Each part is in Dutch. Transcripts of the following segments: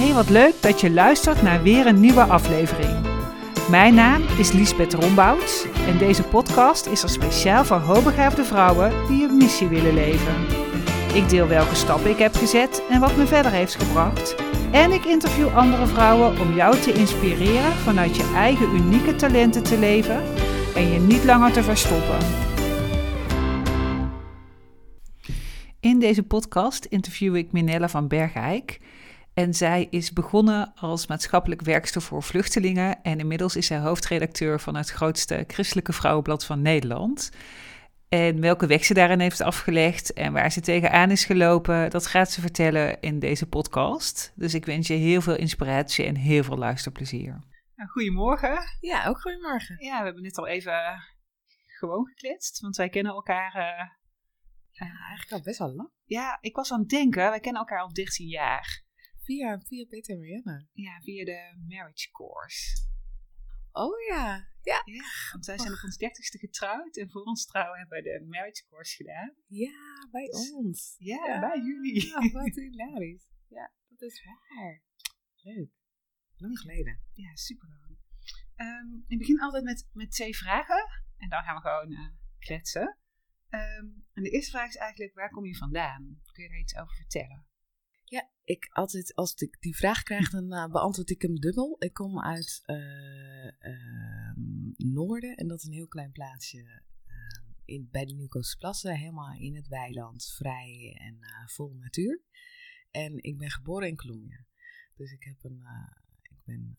Hey, wat leuk dat je luistert naar weer een nieuwe aflevering. Mijn naam is Liesbeth Rombouts en deze podcast is er speciaal voor hoogbegaafde vrouwen die een missie willen leven. Ik deel welke stappen ik heb gezet en wat me verder heeft gebracht. En ik interview andere vrouwen om jou te inspireren vanuit je eigen unieke talenten te leven en je niet langer te verstoppen. In deze podcast interview ik Minella van Bergijk. En zij is begonnen als maatschappelijk werkster voor vluchtelingen. En inmiddels is zij hoofdredacteur van het grootste christelijke vrouwenblad van Nederland. En welke weg ze daarin heeft afgelegd en waar ze tegenaan is gelopen, dat gaat ze vertellen in deze podcast. Dus ik wens je heel veel inspiratie en heel veel luisterplezier. Nou, goedemorgen. Ja, ook goedemorgen. Ja, we hebben net al even gewoon gekletst, want wij kennen elkaar. Uh, ja, eigenlijk al best wel lang. Ja, ik was aan het denken, wij kennen elkaar al 13 jaar. Via, via Peter en Marianne. Ja, via de marriage course. Oh ja, ja. ja want wij zijn op ons dertigste getrouwd en voor ons trouwen hebben we de marriage course gedaan. Ja, bij dus ons. Ja, bij jullie. Ja, wat hilarisch. Ja, dat is waar. Leuk. Lang geleden. Ja, super lang. Um, ik begin altijd met, met twee vragen en dan gaan we gewoon uh, kletsen. Um, en de eerste vraag is eigenlijk, waar kom je vandaan? Kun je daar iets over vertellen? Ik altijd, als ik die vraag krijg, dan uh, beantwoord ik hem dubbel. Ik kom uit uh, uh, Noorden en dat is een heel klein plaatsje in, bij de Nieuwkoopse helemaal in het weiland, vrij en vol natuur. En ik ben geboren in Colombia. Dus ik, heb een, ik ben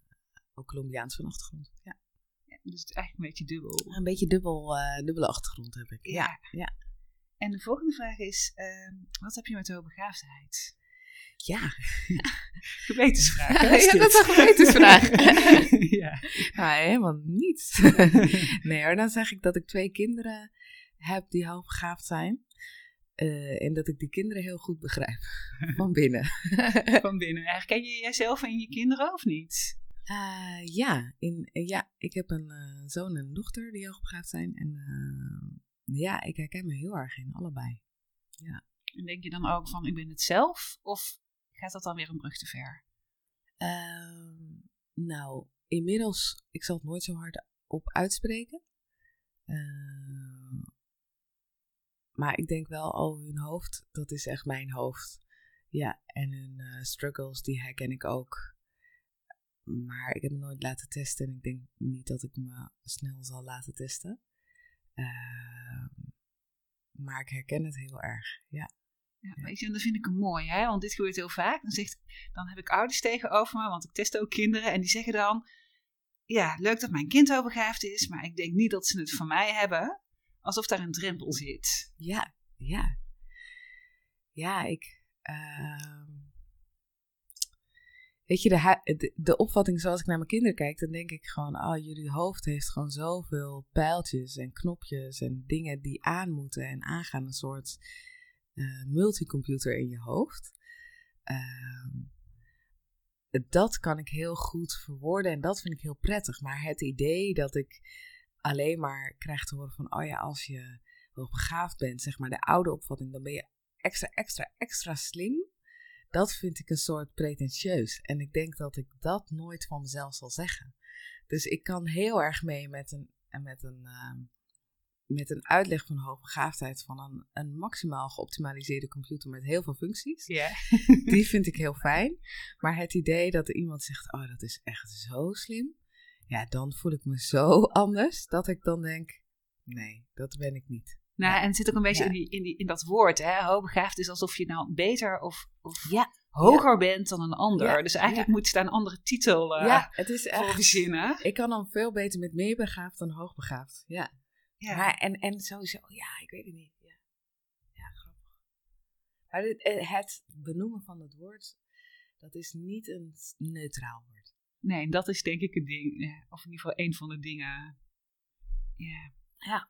ook Colombiaans van achtergrond. Ja. ja. dus het is eigenlijk een beetje dubbel. Een beetje dubbel, dubbele achtergrond heb ik. Ja. ja. En de volgende vraag is: ehm, wat heb je met de hoogbegaafdheid? Ja. Gewetensvraag. ja, dat is een gewetensvraag. ja. Nou, helemaal niet. nee hoor, dan zeg ik dat ik twee kinderen heb die hoogbegaafd zijn. Uh, en dat ik die kinderen heel goed begrijp. Van binnen. Van binnen. Herken je jezelf en je kinderen of niet? Uh, ja, in, uh, ja, ik heb een zoon en een dochter die hoogbegaafd zijn. En ja, ik herken me heel erg in allebei. Ja. En denk je dan ook van, ik ben het zelf? Of gaat dat dan weer een brug te ver? Uh, nou, inmiddels, ik zal het nooit zo hard op uitspreken. Uh, maar ik denk wel, al hun hoofd, dat is echt mijn hoofd. Ja, en hun uh, struggles, die herken ik ook. Maar ik heb me nooit laten testen en ik denk niet dat ik me snel zal laten testen. Uh, maar ik herken het heel erg, ja. Ja, weet je, en dat vind ik een mooi, hè? want dit gebeurt heel vaak. Dan, zegt, dan heb ik ouders tegenover me, want ik test ook kinderen. En die zeggen dan, ja, leuk dat mijn kind overgaafd is, maar ik denk niet dat ze het van mij hebben. Alsof daar een drempel zit. Ja, ja. Ja, ik... Uh... Weet je, de, de, de, opvatting zoals ik naar mijn kinderen kijk, dan denk ik gewoon, oh, jullie hoofd heeft gewoon zoveel pijltjes en knopjes en dingen die aan moeten en aangaan. Een soort uh, multicomputer in je hoofd. Uh, dat kan ik heel goed verwoorden en dat vind ik heel prettig. Maar het idee dat ik alleen maar krijg te horen van, oh ja, als je begaafd bent, zeg maar de oude opvatting, dan ben je extra, extra, extra slim. Dat vind ik een soort pretentieus. En ik denk dat ik dat nooit van mezelf zal zeggen. Dus ik kan heel erg mee met een, met een uh, met een uitleg van hoogbegaafdheid van een, een maximaal geoptimaliseerde computer met heel veel functies. Ja. Die vind ik heel fijn. Maar het idee dat er iemand zegt, oh dat is echt zo slim. Ja, dan voel ik me zo anders dat ik dan denk, nee, dat ben ik niet. Nou, en het zit ook een beetje in, die, in, die, in dat woord, hè? Hoogbegaafd is alsof je nou beter of, of ja. hoger bent dan een ander. Dus eigenlijk moet daar een andere titel uh, ja, het is echt, voor verzinnen. Ik kan dan veel beter met meer begaafd dan hoogbegaafd. Ja. Ja. Maar, en, en sowieso, ja, ik weet het niet. Ja, ja grappig. Maar het, eh, het benoemen van het woord, dat is niet een neutraal woord. Nee, dat is denk ik een ding, of in ieder geval een van de dingen. Ja. Ja.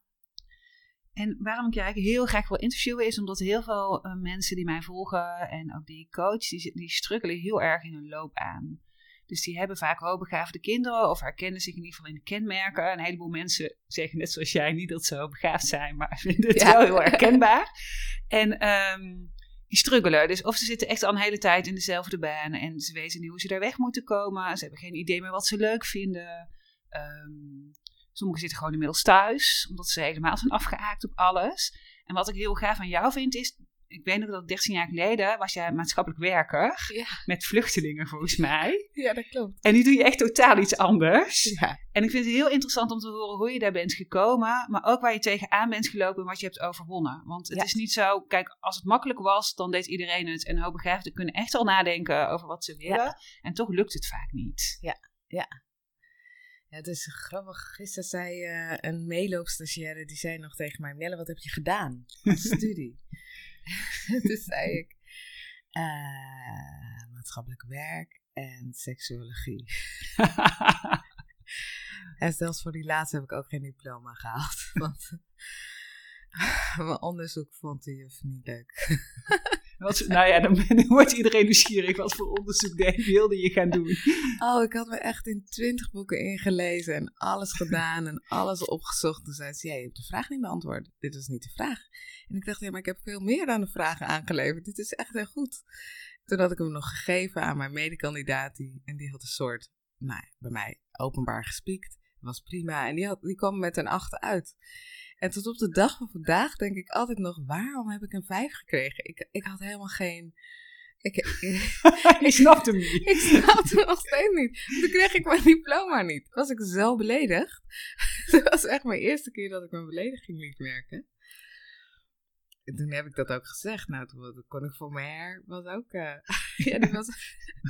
En waarom ik je eigenlijk heel graag wil interviewen is omdat heel veel uh, mensen die mij volgen en ook die coach, die, die struggelen heel erg in hun loopbaan. Dus die hebben vaak hoogbegaafde kinderen of herkennen zich in ieder geval in de kenmerken. Een heleboel mensen zeggen net zoals jij niet dat ze hoogbegaafd zijn, maar vinden het wel heel herkenbaar. En um, die struggelen. Dus of ze zitten echt al een hele tijd in dezelfde baan en ze weten niet hoe ze daar weg moeten komen. Ze hebben geen idee meer wat ze leuk vinden. Um, sommigen zitten gewoon inmiddels thuis, omdat ze helemaal zijn afgehaakt op alles. En wat ik heel gaaf aan jou vind, is ik weet nog dat 13 jaar geleden was jij maatschappelijk werker Ja. met vluchtelingen volgens mij. ja, dat klopt. En nu doe je echt totaal iets anders. Ja. En ik vind het heel interessant om te horen hoe je daar bent gekomen, maar ook waar je tegenaan bent gelopen en wat je hebt overwonnen. Want het Ja. is niet zo, kijk, als het makkelijk was, dan deed iedereen het. En hoogbegaafden kunnen echt al nadenken over wat ze willen. En toch lukt het vaak niet. Ja, het is grappig. Gisteren zei eh, een meeloopstagiaire, die zei nog tegen mij... Nelle, wat heb je gedaan als studie? Toen zei ik... eh, maatschappelijk werk en seksuologie. En zelfs voor die laatste heb ik ook geen diploma gehaald. Want mijn onderzoek vond de juf niet leuk. Wat, nou ja, dan, wordt iedereen nieuwsgierig. Wat voor onderzoek deed- wilde je gaan doen? Oh, ik had me echt in twintig boeken ingelezen en alles gedaan en alles opgezocht. Toen zei ze, je hebt de vraag niet beantwoord. Dit is niet de vraag. En ik dacht, ja, maar ik heb veel meer dan de vragen aangeleverd. Dit is echt heel goed. Toen had ik hem nog gegeven aan mijn medekandidaat. Die, en die had een soort, nou bij mij openbaar gespiekt. Was prima. En die, had, die kwam met een acht uit. En tot op de dag van vandaag denk ik altijd nog, waarom heb ik een vijf gekregen? Ik, ik had helemaal geen... Ik, Ik snapte hem niet. ik snap het nog steeds niet. Toen kreeg ik mijn diploma niet. Was ik zo beledigd. Dat was echt mijn eerste keer dat ik mijn belediging liet merken. En toen heb ik dat ook gezegd. Nou, toen kon ik voor mijn her, was ook... eh, ja, die was,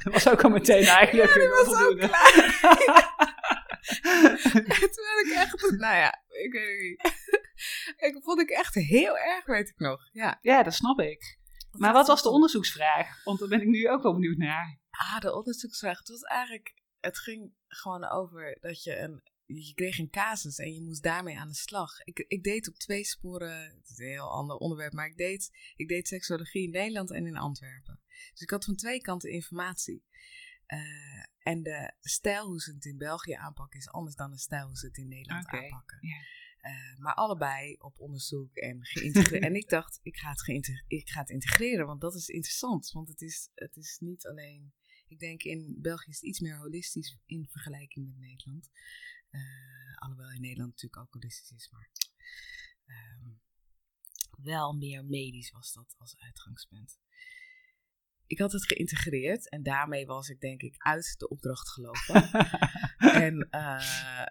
Dat was ook al meteen eigenlijk die een was ook klaar. En toen had ik echt... Nou ja, ik weet niet. Ik vond ik echt heel erg, weet ik nog. Ja. Ja, dat snap ik. Maar wat was de onderzoeksvraag? Want daar ben ik nu ook wel benieuwd naar. Ah, de onderzoeksvraag. Het was eigenlijk, het ging gewoon over dat je een, je kreeg een casus en je moest daarmee aan de slag. Ik, ik deed op twee sporen, het is een heel ander onderwerp, maar ik deed, ik deed seksologie in Nederland en in Antwerpen. Dus ik had van twee kanten informatie. Eh, en de stijl hoe ze het in België aanpakken is anders dan de stijl hoe ze het in Nederland aanpakken. Eh, maar allebei op onderzoek en geïntegreerd. en ik dacht, ik ga, het ik ga het integreren, want dat is interessant. Want het is, het is niet alleen. Ik denk in België is het iets meer holistisch in vergelijking met Nederland. Eh, alhoewel in Nederland natuurlijk ook holistisch is, maar. ehm, wel meer medisch was dat als uitgangspunt. Ik had het geïntegreerd en daarmee was ik denk ik uit de opdracht gelopen. en eh,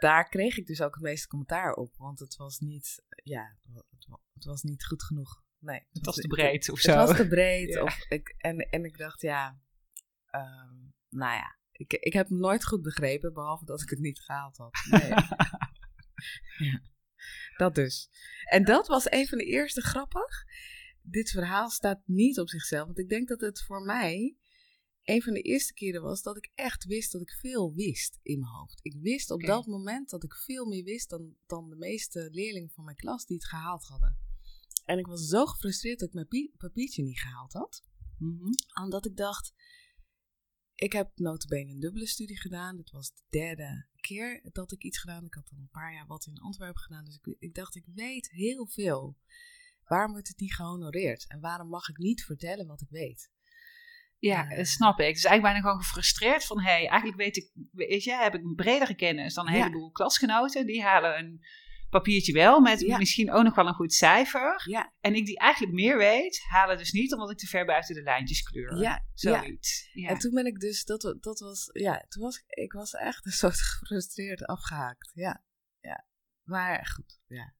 daar kreeg ik dus ook het meeste commentaar op, want het was niet, ja, het wa- het was niet goed genoeg. Nee, Het was te breed of zo. Het was te breed. Ja. Of ik, en, en ik dacht, ja, ehm, nou ja, ik, ik heb het nooit goed begrepen, behalve dat ik het niet gehaald had. Nee. ja, dat dus. En dat was een van de eerste grappig. Dit verhaal staat niet op zichzelf, want ik denk dat het voor mij een van de eerste keren was dat ik echt wist dat ik veel wist in mijn hoofd. Ik wist op dat moment dat ik veel meer wist dan, dan de meeste leerlingen van mijn klas die het gehaald hadden. En ik was zo gefrustreerd dat ik mijn pie- papiertje niet gehaald had. Mhm. Omdat ik dacht, ik heb notabene een dubbele studie gedaan. Dit was de derde keer dat ik iets gedaan. Ik had al een paar jaar wat in Antwerpen gedaan. Dus ik, ik dacht, ik weet heel veel. Waarom wordt het niet gehonoreerd? En waarom mag ik niet vertellen wat ik weet? Ja, dat snap ik. Dus eigenlijk bijna gewoon gefrustreerd van... hé, hey, eigenlijk weet ik, weet je, heb ik een bredere kennis dan een Ja. heleboel klasgenoten. Die halen een papiertje wel met Ja. misschien ook nog wel een goed cijfer. Ja, En ik die eigenlijk meer weet, halen dus niet omdat ik te ver buiten de lijntjes kleur. ja. Zoiets. Ja. En toen ben ik dus, dat, dat was, ja, toen was ik, ik was echt een soort gefrustreerd afgehaakt. Ja, ja. Maar goed, ja.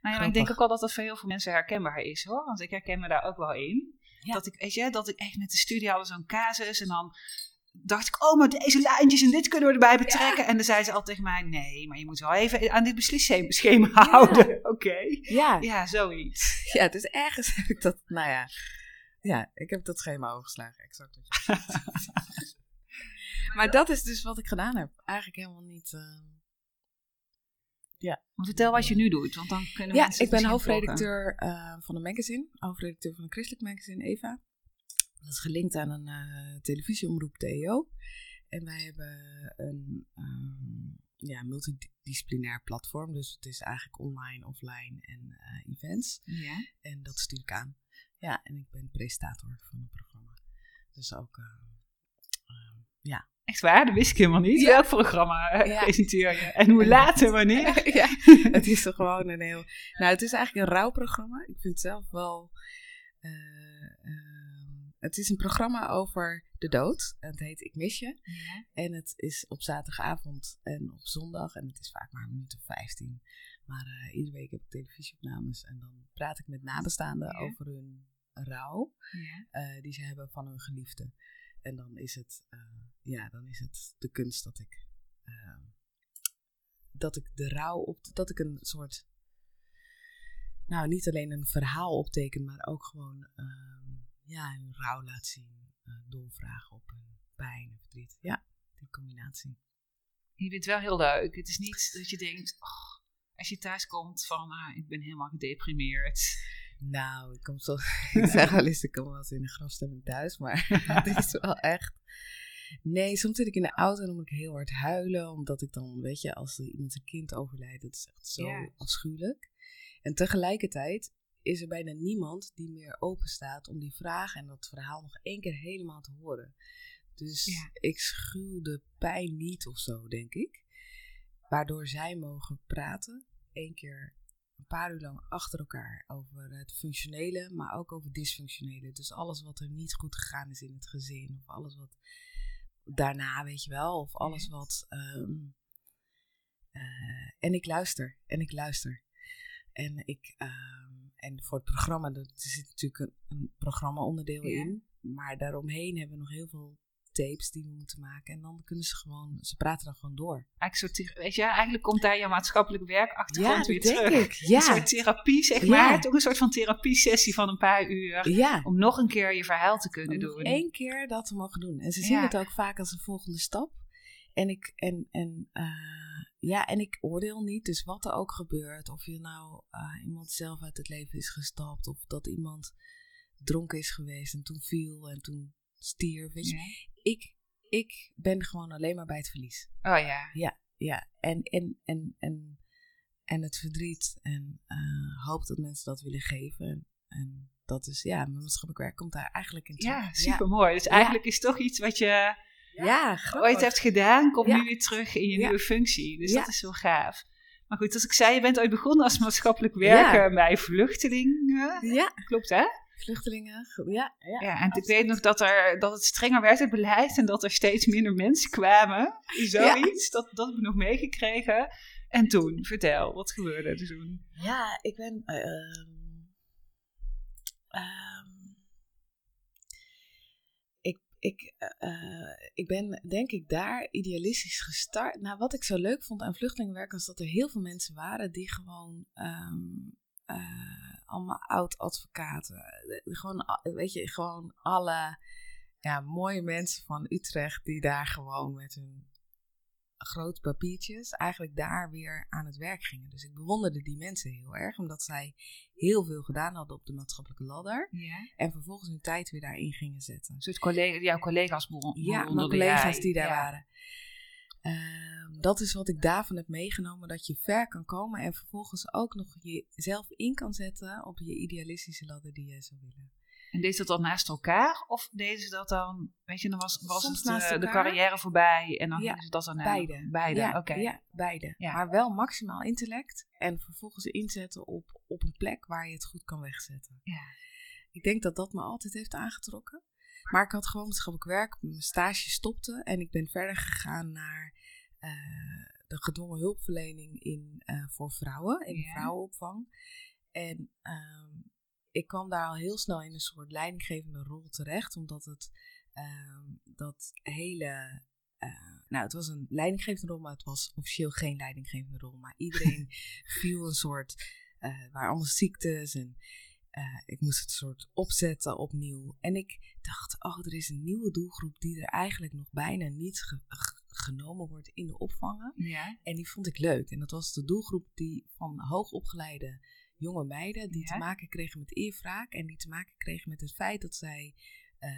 Nou ja, maar ik denk ook al dat dat voor heel veel mensen herkenbaar is hoor. Want ik herken me daar ook wel in. Ja. Dat ik, weet je, dat ik echt met de studie hadden zo'n casus en dan dacht ik, oh, maar deze lijntjes en dit kunnen we erbij betrekken. En dan zei ze altijd tegen mij, nee, maar je moet wel even aan dit beslisschema houden. Oké. Ja, Ja, zoiets. ja, dus ergens heb ik dat, nou ja. Ja, ik heb dat schema overgeslagen, exact. Maar dat is dus wat ik gedaan heb. Eigenlijk helemaal niet... eh, Maar vertel wat je nu doet, want dan kunnen Ja, mensen ik ben hoofdredacteur eh, van een magazine. Hoofdredacteur van een christelijk magazine, Eva. Dat is gelinkt aan een eh, televisieomroep, TEO. En wij hebben een ehm, ja, multidisciplinair platform. Dus het is eigenlijk online, offline en eh, events. Ja. En dat stuur ik aan. Ja, en ik ben presentator van het programma. Dus ook, uh, ja. Echt waar? Dat wist ik helemaal niet. Welk programma uh, Ja. presenteer je? En hoe laat en wanneer? ja, het is toch gewoon een heel... Nou, het is eigenlijk een rouwprogramma. Ik vind het zelf wel... eh, ehm, het is een programma over de dood. Het heet Ik Mis Je. Ja. En het is op zaterdagavond en op zondag. En het is vaak maar een minuut of 15. Maar eh, iedere week heb ik televisieopnames. En dan praat ik met nabestaanden Ja. over hun rouw. Ja. eh, die ze hebben van hun geliefde. En dan is het, eh, ja, dan is het de kunst dat ik, eh, dat ik de rouw op, dat ik een soort, nou niet alleen een verhaal opteken, maar ook gewoon, ehm, ja, hun rouw laat zien, eh, doorvragen op hun pijn en verdriet. Ja, die combinatie. Je het wel heel leuk. Het is niet dat je denkt, als je thuis komt van, ah, ik ben helemaal gedeprimeerd. Nou, ik kom zo, ik zeg wel eens, ik kom wel eens in de grafstemming thuis, maar het is wel echt. Nee, soms zit ik in de auto en dan moet ik heel hard huilen, omdat ik dan, weet je, als er iemand zijn kind overlijdt, dat is echt zo Ja. afschuwelijk. En tegelijkertijd is er bijna niemand die meer open staat om die vraag en dat verhaal nog één keer helemaal te horen. Dus Ja. ik schuw de pijn niet of zo, denk ik. Waardoor zij mogen praten, één keer een paar uur lang achter elkaar over het functionele, maar ook over dysfunctionele. Dus alles wat er niet goed gegaan is in het gezin, of alles wat daarna, weet je wel, of alles wat. ehm, eh, en ik luister, en ik luister. En, ik, ehm, en voor het programma, er zit natuurlijk een, een programma-onderdeel Ja. in, maar daaromheen hebben we nog heel veel die we moeten maken. En dan kunnen ze gewoon, ze praten dan gewoon door. Eigenlijk, soort, weet je, eigenlijk komt daar je maatschappelijk werkachtergrond Ja, weer terug. ik. Een Ja. soort therapie, zeg Ja. maar. Toch een soort van therapiesessie van een paar uur. Ja. Om nog een keer je verhaal te kunnen om doen. één keer dat te mogen doen. En ze zien het ook vaak als een volgende stap. En ik, en, en, eh, ja, en ik oordeel niet, dus wat er ook gebeurt, of je nou eh, iemand zelf uit het leven is gestapt, of dat iemand dronken is geweest en toen viel en toen stierf. Weet je. Ja. Ik, ik ben gewoon alleen maar bij het verlies. Oh ja. Ja, en, en, en, en, en het verdriet en eh, hoop dat mensen dat willen geven. En, dat is, ja, mijn maatschappelijk werk komt daar eigenlijk in terug. Ja, super mooi. Dus eigenlijk is toch iets wat je Ja, ooit hebt gedaan, komt Ja. nu weer terug in je Ja. nieuwe functie. Dus Ja. dat is wel gaaf. Maar goed, als ik zei, je bent ooit begonnen als maatschappelijk werker bij vluchtelingen. Ja, Klopt hè? Vluchtelingen. ge- Ja, ja. Ja, en ik weet nog dat, er, dat het strenger werd, het beleid, en dat er steeds minder mensen kwamen. Zoiets, dat, dat heb ik nog meegekregen. En toen, vertel, wat gebeurde er toen? Ja, ik ben. eh, ehm, ehm, ik, ik, eh, eh, ik ben denk ik daar idealistisch gestart. Nou, wat ik zo leuk vond aan vluchtelingenwerk was dat er heel veel mensen waren die gewoon. ehm, eh, allemaal oud-advocaten. eh, Gewoon, weet je, gewoon alle ja, mooie mensen van Utrecht die daar gewoon met hun grote papiertjes eigenlijk daar weer aan het werk gingen. Dus ik bewonderde die mensen heel erg, omdat zij heel veel gedaan hadden op de maatschappelijke ladder. Ja. En vervolgens hun tijd weer daarin gingen zetten. Soort collega, jouw collega's begon, Ja, mijn bewonderde collega's jij. die daar Ja. waren. Ehm, dat is wat ik daarvan heb meegenomen, dat je ver kan komen en vervolgens ook nog jezelf in kan zetten op je idealistische ladder die jij zou willen. En deed ze dat dan naast elkaar? Of deden ze dat dan, weet je, dan was, was Soms het eh, de carrière voorbij en dan Ja, ze dat dan Beide. Beide, ja, oké. Ja, beide. Ja. Maar wel maximaal intellect en vervolgens inzetten op, op een plek waar je het goed kan wegzetten. Ja. Ik denk dat dat me altijd heeft aangetrokken. Maar ik had gewoon maatschappelijk werk, mijn stage stopte en ik ben verder gegaan naar eh, de gedwongen hulpverlening in, eh, voor vrouwen, in vrouwenopvang. En ehm, ik kwam daar al heel snel in een soort leidinggevende rol terecht, omdat het ehm, dat hele. eh, nou, het was een leidinggevende rol, maar het was officieel geen leidinggevende rol. Maar iedereen viel een soort. eh waar allemaal ziektes en eh, ik moest het soort opzetten opnieuw. En ik dacht, oh, er is een nieuwe doelgroep die er eigenlijk nog bijna niet ge- ge- genomen wordt in de opvangen. Ja. En die vond ik leuk. En dat was de doelgroep die van hoogopgeleide jonge meiden die Ja. te maken kregen met eerwraak en die te maken kregen met het feit dat zij eh,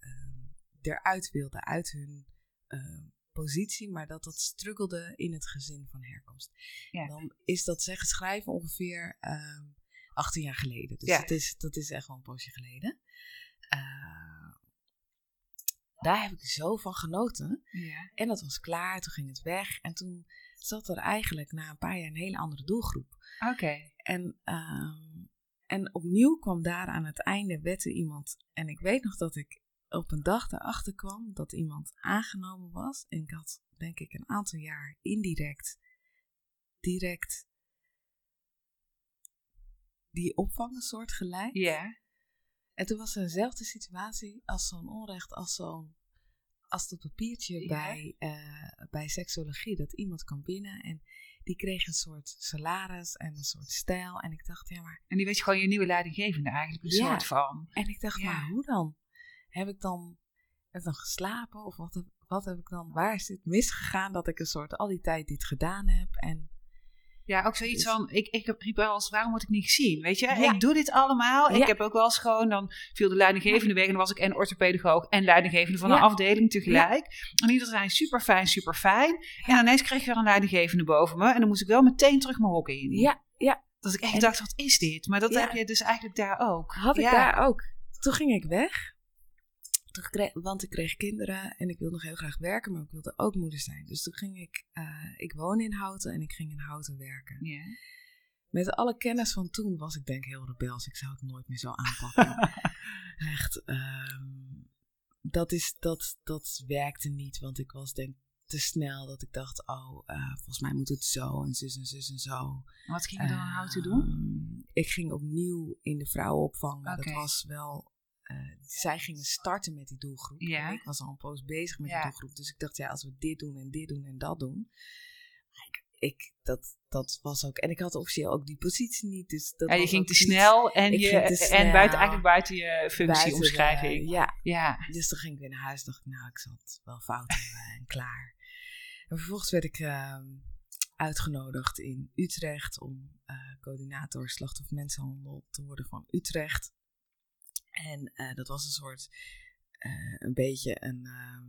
ehm, eruit wilden uit hun eh, positie, maar dat dat struggelde in het gezin van herkomst. Ja. Dan is dat zeggen schrijven ongeveer ehm, 18 jaar geleden. Dus Ja. dat, is, dat is echt wel een poosje geleden. Eh, daar heb ik zo van genoten. Ja. En dat was klaar, toen ging het weg. En toen zat er eigenlijk na een paar jaar een hele andere doelgroep. Oké. En, ehm, en opnieuw kwam daar aan het einde wette iemand. En ik weet nog dat ik op een dag erachter kwam dat iemand aangenomen was. En ik had denk ik een aantal jaar indirect, direct die opvang een soort gelijk. Ja. En toen was er dezelfde situatie als zo'n onrecht, als zo'n als dat papiertje Ja. bij, eh, bij seksologie. Dat iemand kwam binnen en die kreeg een soort salaris en een soort stijl. En ik dacht, ja, maar. En die weet je gewoon je nieuwe leidinggevende eigenlijk, een Ja. soort van. En ik dacht, Ja. maar hoe dan? Heb ik dan, heb ik dan geslapen? Of wat heb, wat heb ik dan? Waar is dit misgegaan dat ik een soort al die tijd dit gedaan heb? En Ja, ook zoiets Dus- van, ik, ik heb- riep wel eens, waarom word ik niet gezien? Weet je, Ja. ik doe dit allemaal. Ik heb ook wel eens gewoon, dan viel de leidinggevende weg en dan was ik en orthopedagoog en leidinggevende van een afdeling tegelijk. En ieder zijn super fijn, super fijn. En ineens kreeg ik weer een leidinggevende boven me en dan moest ik wel meteen terug mijn hok in. ja, ja, Dat ik echt En- dacht, wat is dit? Maar dat heb je dus eigenlijk daar ook. had ik daar ook. Toen ging ik weg. Want ik kreeg kinderen en ik wilde nog heel graag werken, maar ik wilde ook moeder zijn. Dus toen ging ik, eh, ik woon in Houten en ik ging in Houten werken. Met alle kennis van toen was ik denk heel rebels. Ik zou het nooit meer zo aanpakken. Echt, ehm, dat, is, dat, dat werkte niet, want ik was denk te snel dat ik dacht, oh, eh, volgens mij moet het zo en zus en zus en zo. Wat ging je dan aan houten doen? Ehm, ik ging opnieuw in de vrouwenopvang, maar Oké. dat was wel... eh, zij gingen starten met die doelgroep. Ja. En ik was al een poos bezig met Ja. die doelgroep. Dus ik dacht, ja, als we dit doen en dit doen en dat doen... Ik, ik, dat, dat was ook... En ik had officieel ook die positie niet. Dus dat Ja, je ging te snel en, je, en buiten, eigenlijk buiten je functieomschrijving. ja, Ja. dus toen ging ik weer naar huis. dacht ik, nou, ik zal het wel fout hebben en klaar. En vervolgens werd ik ehm, uitgenodigd in Utrecht om eh, coördinator slachtoffer mensenhandel te worden van Utrecht. En eh, dat was een soort, eh, een beetje een, ehm,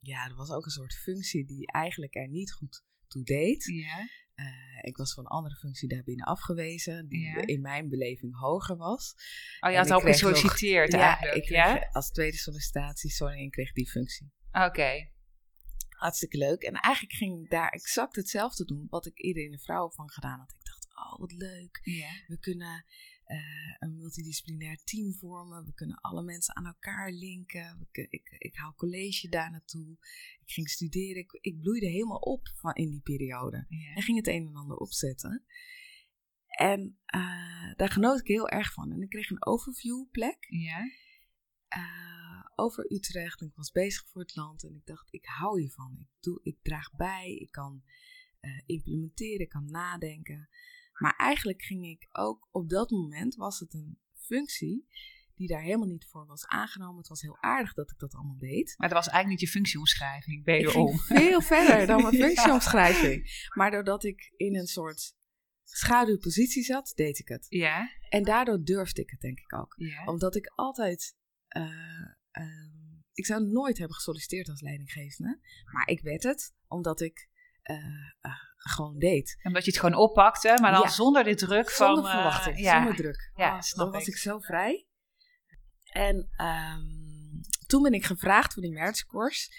ja, er was ook een soort functie die eigenlijk er niet goed toe deed. Ja. Eh, ik was voor een andere functie daarbinnen afgewezen, die Ja. in mijn beleving hoger was. Oh, je En had ik nog- gesolliciteerd Ja, eigenlijk. ik kreeg ja? als tweede sollicitatie, sorry, en kreeg die functie. Oké. Hartstikke leuk. En eigenlijk ging ik daar exact hetzelfde doen wat ik eerder in de vrouwenopvang gedaan had. Ik dacht, oh wat leuk. Ja. We kunnen eh, een multidisciplinair team vormen. We kunnen alle mensen aan elkaar linken. We kun- ik, ik hou college daar naartoe. Ik ging studeren. Ik, ik bloeide helemaal op van in die periode. Ja. En ging het een en ander opzetten. En eh, daar genoot ik heel erg van. En ik kreeg een overviewplek Ja. eh, over Utrecht. En ik was bezig voor het land. En ik dacht, ik hou hiervan. Ik, doe, ik draag bij. Ik kan implementeren. Ik kan nadenken. Maar eigenlijk ging ik ook op dat moment was het een functie die daar helemaal niet voor was aangenomen. Het was heel aardig dat ik dat allemaal deed. Maar dat was eigenlijk niet je functieomschrijving, Ik wederom. ging veel verder dan mijn functieomschrijving. Maar doordat ik in een soort schaduwpositie zat, deed ik het. Ja. En daardoor durfde ik het denk ik ook. Ja. Omdat ik altijd. eh, ehm, ik zou nooit hebben gesolliciteerd als leidinggevende. Maar ik werd het omdat ik gewoon deed. Omdat je het gewoon oppakte, maar dan Ja. zonder de druk Zonder van... eh, verwachting, ja. zonder druk. Ja, Oh, snap dan was ik. zo vrij. En ehm, toen ben ik gevraagd voor die.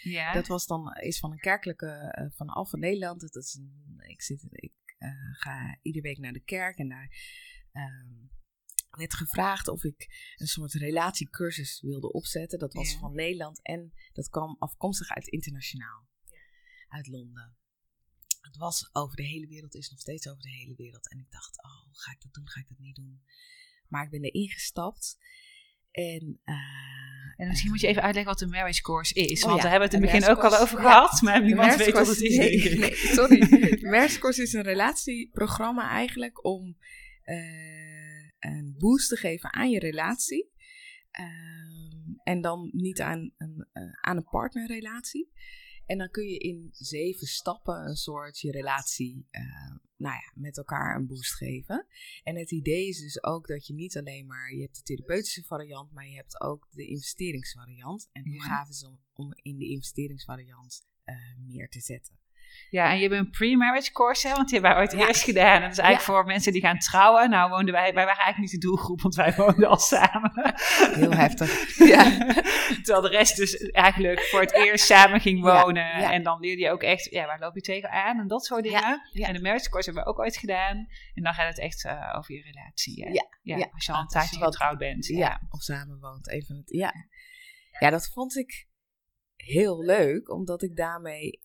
Ja. Dat was dan, is van een kerkelijke, eh, van Alphen Nederland. Dat is een, ik, zit, ik eh, ga iedere week naar de kerk en daar ehm, werd gevraagd of ik een soort relatiecursus wilde opzetten. Dat was Ja. van Nederland en dat kwam afkomstig uit internationaal, uit Londen. Het was over de hele wereld, is nog steeds over de hele wereld. En ik dacht, oh, ga ik dat doen, ga ik dat niet doen? Maar ik ben erin gestapt. En, eh, En misschien moet je even uitleggen wat de marriage course is. Oh want ja, daar hebben we het in het begin ook al over course, ja. gehad. Maar niemand weet wat het is, nee, denk ik. nee, sorry. De Marriage is een relatieprogramma eigenlijk om eh, een boost te geven aan je relatie. Ehm, en dan niet aan een, eh, aan een partnerrelatie. En dan kun je in zeven stappen een soort je relatie eh, nou ja, met elkaar een boost geven. En het idee is dus ook dat je niet alleen maar, je hebt de therapeutische variant, maar je hebt ook de investeringsvariant. En hoe gaaf is om, om in de investeringsvariant eh, meer te zetten. Ja, en je hebt een pre-marriage course, hè, want die hebben wij ooit Ja. eerst gedaan. En dat is eigenlijk voor mensen die gaan trouwen. Nou, woonden wij, wij waren eigenlijk niet de doelgroep, want wij woonden al samen. Heel heftig. Ja. Terwijl de rest dus eigenlijk voor het eerst samen ging wonen. ja. En dan leerde je ook echt, ja, waar loop je tegenaan en dat soort dingen. En de marriage course hebben we ook ooit gedaan. En dan gaat het echt eh, over je relatie. hè. Ja. Als je al een tijdje getrouwd bent. Ja, of samenwoont. Even het, ja. ja, dat vond ik heel leuk, omdat ik daarmee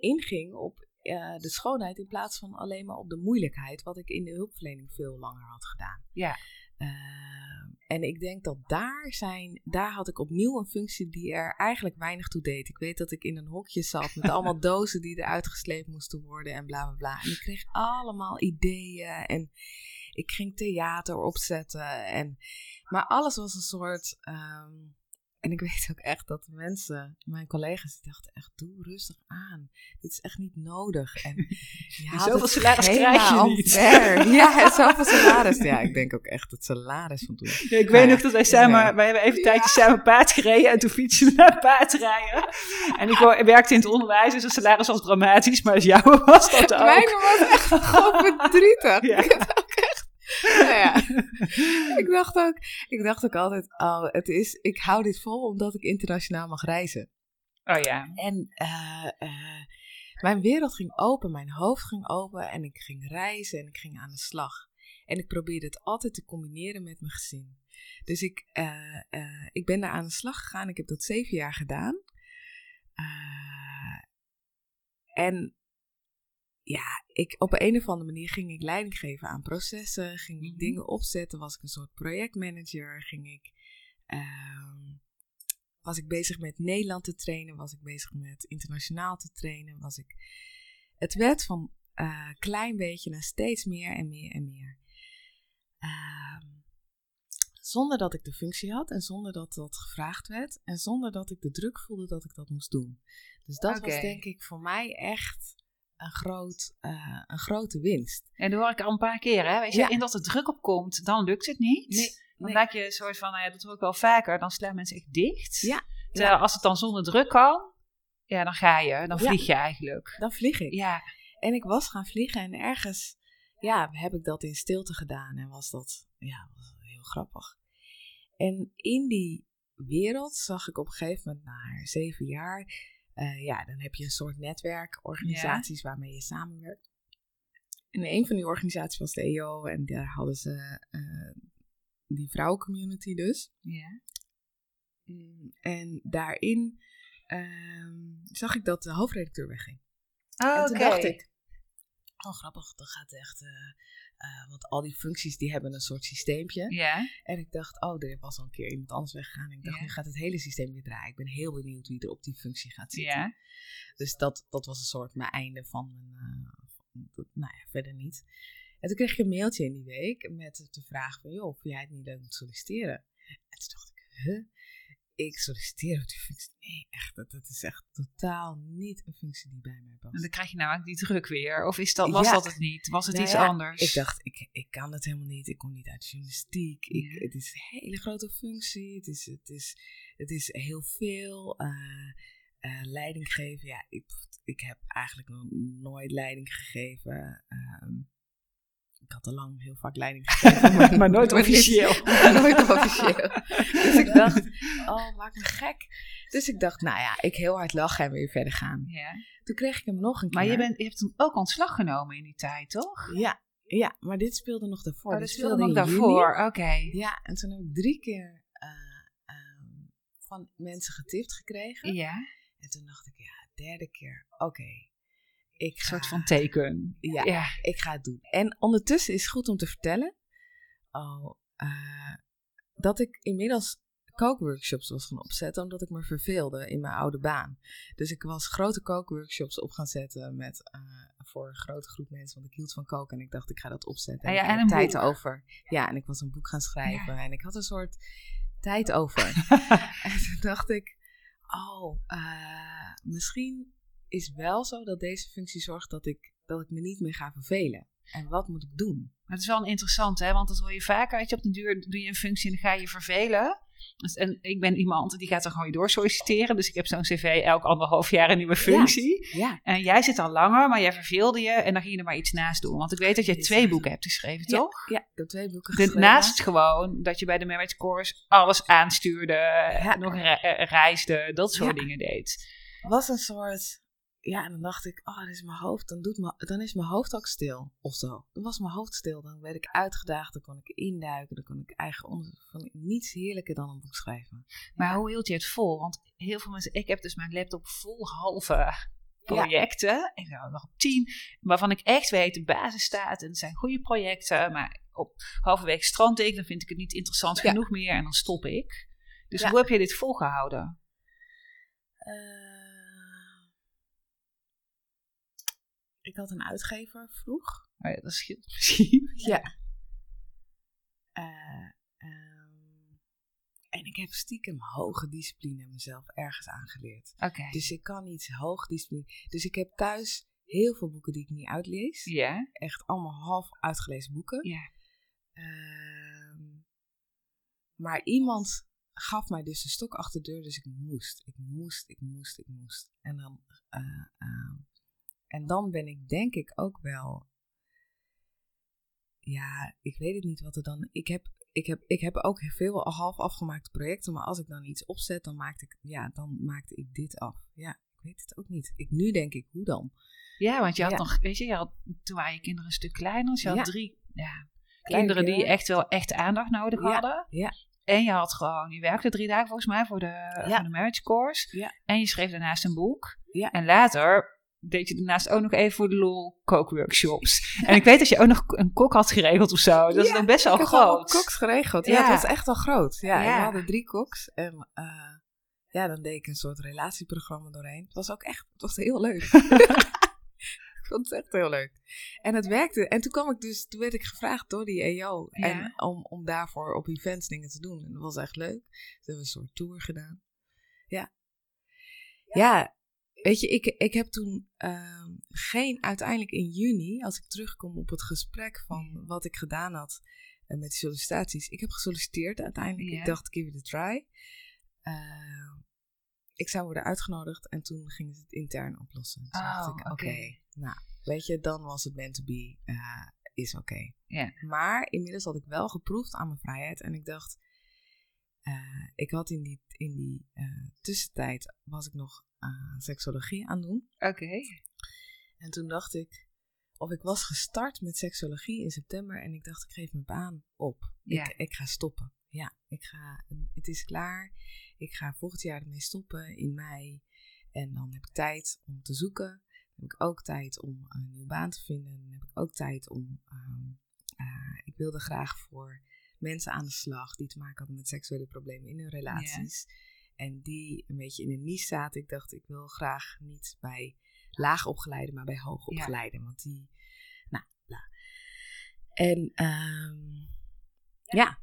inging op eh, de schoonheid in plaats van alleen maar op de moeilijkheid, wat ik in de hulpverlening veel langer had gedaan. Ja. Eh, en ik denk dat daar zijn, daar had ik opnieuw een functie die er eigenlijk weinig toe deed. Ik weet dat ik in een hokje zat met allemaal dozen die eruit gesleept moesten worden en bla bla bla. En ik kreeg allemaal ideeën en ik ging theater opzetten. En, maar alles was een soort. ehm, en ik weet ook echt dat de mensen, mijn collega's, die dachten echt, doe rustig aan. Dit is echt niet nodig. En je haalt zoveel salaris krijg je niet. Ja, en zoveel salaris. Ja, ik denk ook echt het salaris van toen. Ja, ik Ja, weet nog dat wij samen, ja. wij hebben even een tijdje samen paard gereden en toen fietsen we naar paardrijden. En ik werkte in het onderwijs, dus het salaris was dramatisch, maar als jou was dat ook. Mijn was echt gewoon verdrietig. Nou ja. ik, dacht ook, ik dacht ook altijd, oh, het is, ik hou dit vol omdat ik internationaal mag reizen. Oh ja. En eh, eh, mijn wereld ging open, mijn hoofd ging open en ik ging reizen en ik ging aan de slag. En ik probeerde het altijd te combineren met mijn gezin. Dus ik, eh, ik ben daar aan de slag gegaan. Ik heb dat zeven jaar gedaan. En ja, ik, op een of andere manier ging ik leiding geven aan processen. Ging ik Mhm. dingen opzetten. Was ik een soort projectmanager. Ging ik, ehm, was ik bezig met Nederland te trainen. Was ik bezig met internationaal te trainen. Was ik, het werd van eh klein beetje naar steeds meer en meer en meer. Ehm, zonder dat ik de functie had en zonder dat dat gevraagd werd. En zonder dat ik de druk voelde dat ik dat moest doen. Dus dat was denk ik voor mij echt een, groot, eh, een grote winst. En dat hoor ik al een paar keer, hè. Weet je, Ja. in dat er druk op komt, dan lukt het niet. Nee, Dan nee. je een soort van, nou ja, dat hoor ik wel vaker, dan slaan mensen echt dicht. Ja, Terwijl als het dan zonder druk kan, ja, dan ga je, dan Ja. vlieg je eigenlijk. Dan vlieg ik. Ja, En ik was gaan vliegen en ergens ja, heb ik dat in stilte gedaan en was dat ja, was heel grappig. En in die wereld zag ik op een gegeven moment na zeven jaar, eh, ja, dan heb je een soort netwerkorganisaties waarmee je samenwerkt. En een van die organisaties was de EO en daar hadden ze eh, die vrouwencommunity dus. ja. Mm, En daarin ehm, zag ik dat de hoofdredacteur wegging. Oh, en toen dacht ik, oh grappig, dat gaat echt... eh, eh, want al die functies die hebben een soort systeempje. En ik dacht, oh, er was al een keer iemand anders weggegaan. En ik dacht, nu gaat het hele systeem weer draaien. Ik ben heel benieuwd wie er op die functie gaat zitten. Dus dat, dat was een soort mijn einde van mijn... eh, nou ja, verder niet. En toen kreeg ik een mailtje in die week met de vraag van... joh, vind jij het niet leuk om te solliciteren? En toen dacht ik, huh? Ik solliciteer op die functie? Nee, echt, dat, dat is echt totaal niet een functie die bij mij past. En dan krijg je nou ook die druk weer. Of is dat, was Ja. dat het niet? Was het Nou iets ja, anders? Ik dacht, ik, ik kan het helemaal niet. Ik kom niet uit de journalistiek. Ik, Ja. Het is een hele grote functie. Het is, het is, het is heel veel. eh, leiding geven. Ja, ik, ik heb eigenlijk nog nooit leiding gegeven. Ehm, ik had al lang heel vaak leiding gegeven. Maar nooit officieel. nooit officieel. Dus ik dacht, oh, maak me gek. Dus ik dacht, nou ja, ik heel hard lachen en weer verder gaan. Ja. Toen kreeg ik hem nog een keer. Maar je, bent, je hebt toen ook ontslag genomen in die tijd, toch? Ja, ja, maar dit speelde nog daarvoor. Oh, Dit speelde nog daarvoor. Oké. Ja, en toen heb ik drie keer eh, ehm, van mensen getipt gekregen. Ja, En toen dacht ik, ja, derde keer, oké. Ik ga, soort van teken. Ja, Ja. ik ga het doen. En ondertussen is het goed om te vertellen oh, eh, dat ik inmiddels kookworkshops was gaan opzetten, omdat ik me verveelde in mijn oude baan. Dus ik was grote kookworkshops op gaan zetten met, eh, voor een grote groep mensen, want ik hield van koken en ik dacht, ik ga dat opzetten. Ah ja, en had een tijd boek. over. Ja, en ik was een boek gaan schrijven en ik had een soort tijd over. en toen dacht ik, oh, eh, misschien is wel zo dat deze functie zorgt dat ik, dat ik me niet meer ga vervelen. En wat moet ik doen? Maar het is wel een interessant, hè? Want dat hoor je vaker. Weet je, op de duur doe je een functie en dan ga je je vervelen. Dus, en ik ben iemand die gaat er gewoon weer door solliciteren. Dus ik heb zo'n cv elk anderhalf jaar een nieuwe functie. Ja. En jij zit al langer, maar jij verveelde je en dan ging je er maar iets naast doen. Want ik weet dat jij twee boeken hebt geschreven, Ja, toch? Ja, ik heb twee boeken geschreven. naast gewoon dat je bij de Marriage Course alles aanstuurde, nog re- eh, reisde, dat soort dingen deed. was een soort. Ja, dan dacht ik, oh, dat is mijn hoofd. Dan, doet me, dan is mijn hoofd ook stil. Of zo. Dan was mijn hoofd stil. Dan werd ik uitgedaagd. Dan kon ik induiken. Dan kon ik eigen onderzoek. Vond ik niets heerlijker dan een boek schrijven. Maar hoe hield je het vol? Want heel veel mensen, ik heb dus mijn laptop vol halve projecten. Ik heb nog tien, waarvan ik echt weet, de basis staat en het zijn goede projecten. Maar op halverwege strand ik, dan vind ik het niet interessant Ja. genoeg meer en dan stop ik. Dus hoe heb je dit volgehouden? Eh, ik had een uitgever vroeg. Oh ja, dat scheelt misschien. Ja. Eh, ehm, en ik heb stiekem hoge discipline mezelf ergens aangeleerd. Oké. Dus ik kan niet hoog discipline. Dus ik heb thuis heel veel boeken die ik niet uitlees. Ja, Echt allemaal half uitgelezen boeken. ja. Ehm, maar iemand gaf mij dus de stok achter de deur, dus ik moest. Ik moest, ik moest, ik moest. En dan, eh, ehm, en dan ben ik denk ik ook wel. Ja, ik weet het niet wat er dan. Ik heb, ik heb, ik heb ook veel half afgemaakte projecten, maar als ik dan iets opzet, dan maakte ik, ja, dan maakte ik dit af. Ja, ik weet het ook niet. Ik, nu denk ik, hoe dan? Ja, want je had Ja. nog, weet je, je had, toen waren je kinderen een stuk kleiner. Dus je had Ja. drie ja, kinderen die echt wel echt aandacht nodig hadden. ja. En je had gewoon, je werkte drie dagen volgens mij voor de, voor de marriage course. Ja. En je schreef daarnaast een boek. Ja. En later deed je daarnaast ook nog even voor de lol kookworkshops. En ik weet dat je ook nog een kok had geregeld of zo. Dat is Ja, dan best wel ik heb allemaal groot. koks geregeld. Ja, Ja. het was echt wel groot. Ja, Ja. we hadden drie koks. En eh, ja, dan deed ik een soort relatieprogramma doorheen. Het was ook echt, het was heel leuk. ik vond het echt heel leuk. En het werkte. En toen kwam ik dus, toen werd ik gevraagd door die EO. Ja. En om, om daarvoor op events dingen te doen. En dat was echt leuk. We hebben een soort tour gedaan. Ja. Ja, weet je, ik, ik heb toen ehm, geen, uiteindelijk in juni, als ik terugkom op het gesprek van wat ik gedaan had eh, met die sollicitaties. Ik heb gesolliciteerd uiteindelijk. Ik dacht, give it a try. Ehm, ik zou worden uitgenodigd en toen gingen ze het intern oplossen. Toen dacht Oh, ik, oké, oké. nou, weet je, dan was het meant to be, eh, is oké. Ja. Maar inmiddels had ik wel geproefd aan mijn vrijheid en ik dacht, eh, ik had in die, in die tussentijd, was ik nog eh, seksologie aan doen. Oké. En toen dacht ik, of ik was gestart met seksologie in september en ik dacht, ik geef mijn baan op. Ja. Ik, ik ga stoppen. Ja, ik ga, het is klaar. Ik ga volgend jaar ermee stoppen in mei. En dan heb ik tijd om te zoeken. Dan heb ik ook tijd om een nieuwe baan te vinden. Dan heb ik ook tijd om. ehm, eh, ik wilde graag voor mensen aan de slag die te maken hadden met seksuele problemen in hun relaties. En die een beetje in een niche zaten. Ik dacht, ik wil graag niet bij laagopgeleiden, maar bij hoogopgeleiden. Want die, nou, bla. En ehm, ja,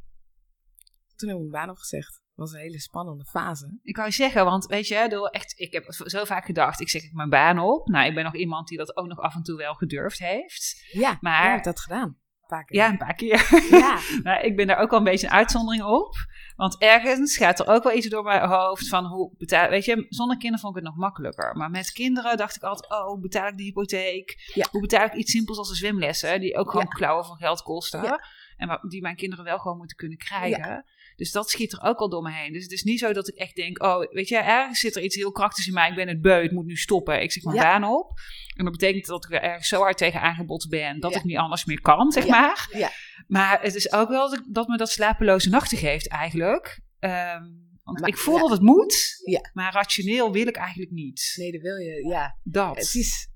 toen heb ik mijn baan opgezegd. Was een hele spannende fase. Ik wou zeggen, want weet je, door echt, ik heb zo vaak gedacht, ik zeg ik mijn baan op. Nou, ik ben nog iemand die dat ook nog af en toe wel gedurfd heeft. Ja, Maar- jij hebt dat gedaan. Een paar keer. Ja, een paar keer. Ja, Maar ik ben daar ook wel een beetje een uitzondering op. Want ergens gaat er ook wel iets door mijn hoofd van hoe betaal... Weet je, zonder kinderen vond ik het nog makkelijker. Maar met kinderen dacht ik altijd, oh, hoe betaal ik de hypotheek? Ja. Hoe betaal ik iets simpels als de zwemlessen? Die ook gewoon Ja. klauwen van geld kosten. En die mijn kinderen wel gewoon moeten kunnen krijgen. Dus dat schiet er ook al door me heen. Dus het is niet zo dat ik echt denk, oh, weet je, ergens zit er iets heel krachtigs in mij. Ik ben het beu, het moet nu stoppen. Ik zeg mijn Ja. baan op. En dat betekent dat ik er ergens zo hard tegen aangebod ben... dat Ja. ik niet anders meer kan, zeg maar. Ja. Maar het is ook wel dat, dat me dat slapeloze nachten geeft eigenlijk. Ehm, want Maar- ik voel dat het moet, Ja. maar rationeel wil ik eigenlijk niet. nee, dat wil je. Ja, Dat. het is.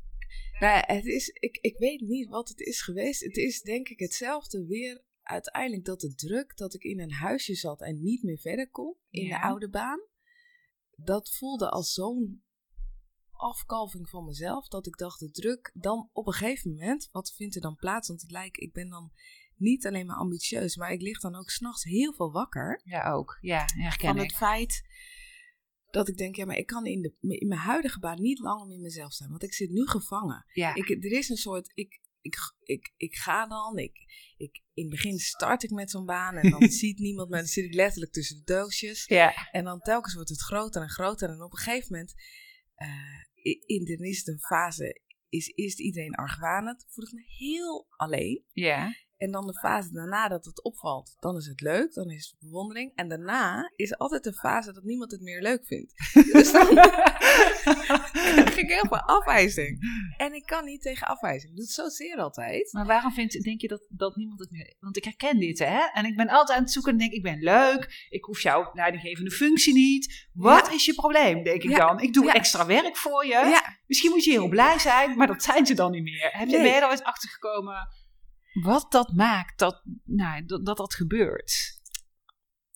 Nou, het is ik, ik weet niet wat het is geweest. Het is denk ik hetzelfde weer. Uiteindelijk dat de druk dat ik in een huisje zat en niet meer verder kon in Ja. de oude baan. Dat voelde als zo'n afkalving van mezelf. Dat ik dacht, de druk dan op een gegeven moment, wat vindt er dan plaats? Want het lijkt, ik ben dan niet alleen maar ambitieus, maar ik lig dan ook s'nachts heel veel wakker. Ja, ook. Ja, herken van ik. het feit dat ik denk, ja, maar ik kan in, de, in mijn huidige baan niet langer meer mezelf zijn. Want ik zit nu gevangen. Ja. Ik, er is een soort, ik, ik, ik, ik ga dan. Ik, ik, in het begin start ik met zo'n baan en dan ziet niemand me. Dan zit ik letterlijk tussen de doosjes. Ja. En dan telkens wordt het groter en groter. En op een gegeven moment, uh, in de eerste fase, is eerst iedereen argwanend. Voel ik me heel alleen. Ja. En dan de fase daarna dat het opvalt, dan is het leuk, dan is het bewondering. En daarna is altijd de fase dat niemand het meer leuk vindt. Dus dan krijg ik heel veel afwijzing. En ik kan niet tegen afwijzing. Ik doe het zo zeer altijd. Maar waarom vind, denk je dat, dat niemand het meer... Want ik herken dit, hè? En ik ben altijd aan het zoeken en denk ik ben leuk. Ik hoef jouw leidinggevende functie niet. Wat is je probleem, denk ik dan? Ik doe extra werk voor je. Misschien moet je heel blij zijn, maar dat zijn ze dan niet meer. Heb je, nee. Ben je er ooit achter gekomen wat dat maakt dat nou, dat, dat, gebeurt.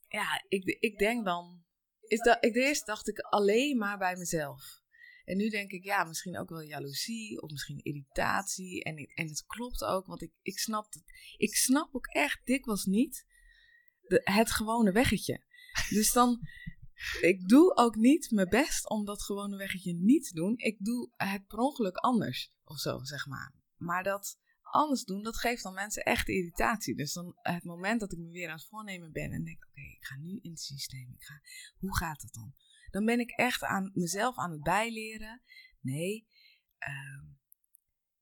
Ja, ik, ik denk dan. Is dat, ik, eerst dacht ik alleen maar bij mezelf. En nu denk ik, ja, misschien ook wel jaloezie of misschien irritatie. En, en het klopt ook, want ik, ik, snap het, ik snap ook echt dikwijls niet de, het gewone weggetje. Dus dan, ik doe ook niet mijn best om dat gewone weggetje niet te doen. Ik doe het per ongeluk anders of zo, zeg maar. Maar dat, anders doen, dat geeft dan mensen echt irritatie. Dus dan het moment dat ik me weer aan het voornemen ben en denk, oké, ik ga nu in het systeem. Ik ga, hoe gaat dat dan? Dan ben ik echt aan mezelf aan het bijleren. Nee, uh,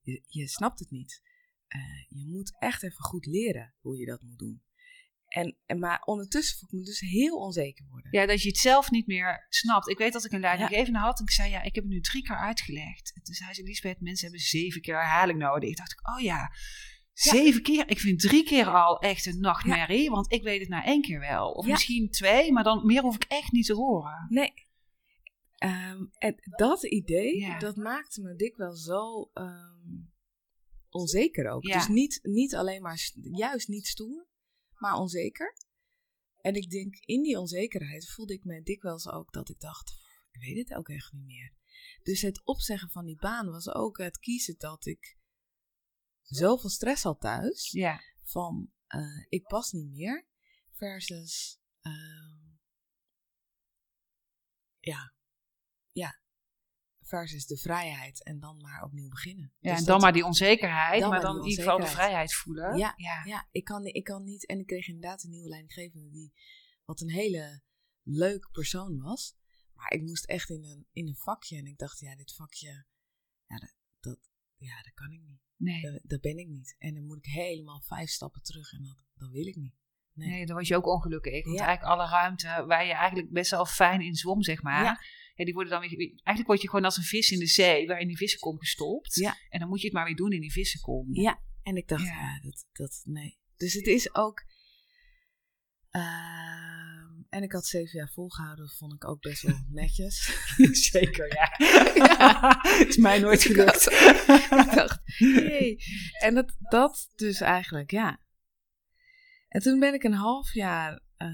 je, je, snapt het niet. Uh, je moet echt even goed leren hoe je dat moet doen. En, en, maar ondertussen voel ik me dus heel onzeker worden. Ja, dat je het zelf niet meer snapt. Ik weet dat ik een leidinggevende ja. had en ik zei, ja, ik heb het nu drie keer uitgelegd. En toen zei ze, Lisbeth, mensen hebben zeven keer herhaling nodig. Ik dacht, oh ja, zeven keer. Ik vind drie keer al echt een nachtmerrie, want ik weet het na één keer wel. Of misschien twee, maar dan meer hoef ik echt niet te horen. Nee. Um, en dat idee, dat maakte me dikwijls zo um, onzeker ook. Dus niet, niet alleen maar, juist niet stoer maar onzeker. En ik denk, in die onzekerheid voelde ik me dikwijls ook dat ik dacht, ik weet het ook echt niet meer. Dus het opzeggen van die baan was ook het kiezen dat ik zoveel stress had thuis. Ja. Van, uh, ik pas niet meer. Versus, uh, ja, ja, versus de vrijheid en dan maar opnieuw beginnen. Ja, dus en dan maar die onzekerheid, dan maar dan in ieder geval de vrijheid voelen. Ja, ja. ja ik, kan, ik kan niet. En ik kreeg inderdaad een nieuwe leidinggevende die, wat een hele leuk persoon was. Maar ik moest echt in een, in een vakje en ik dacht, ja, dit vakje, ja, dat, dat ja, dat kan ik niet. Nee. Dat, dat, ben ik niet. En dan moet ik helemaal vijf stappen terug en dat, dat wil ik niet. Nee. nee, dan was je ook ongelukkig. Want eigenlijk alle ruimte waar je eigenlijk best wel fijn in zwom, zeg maar. Ja. Ja, die worden dan weer, eigenlijk word je gewoon als een vis in de zee, waar in die vissenkom gestopt. Ja. En dan moet je het maar weer doen in die vissenkom. Ja, en ik dacht, ja, dat, dat, nee. Dus het is ook... Uh, en ik had zeven jaar volgehouden, dat vond ik ook best wel netjes. Zeker, ja. ja. is mij nooit gelukt. ik dacht, hey. En dat, dat dus eigenlijk, ja. En toen ben ik een half jaar uh,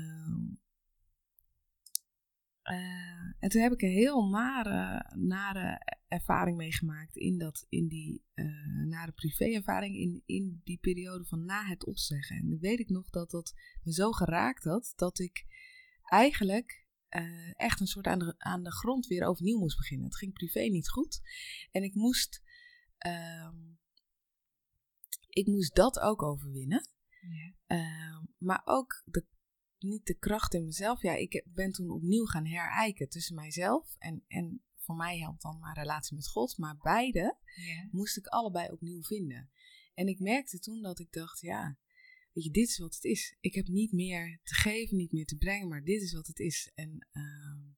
uh, en toen heb ik een heel nare, nare ervaring meegemaakt in, dat, in die uh, nare privé-ervaring in, in die periode van na het opzeggen. En dan weet ik nog dat dat me zo geraakt had dat ik eigenlijk uh, echt een soort aan de, aan de grond weer overnieuw moest beginnen. Het ging privé niet goed. En ik moest, ehm, ik moest dat ook overwinnen. Ja. Ehm, maar ook de niet de kracht in mezelf. Ja, ik ben toen opnieuw gaan herijken tussen mijzelf en, en voor mij helpt dan mijn relatie met God. Maar beide moest ik allebei opnieuw vinden. En ik merkte toen dat ik dacht, ja, weet je, dit is wat het is. Ik heb niet meer te geven, niet meer te brengen, maar dit is wat het is. En um,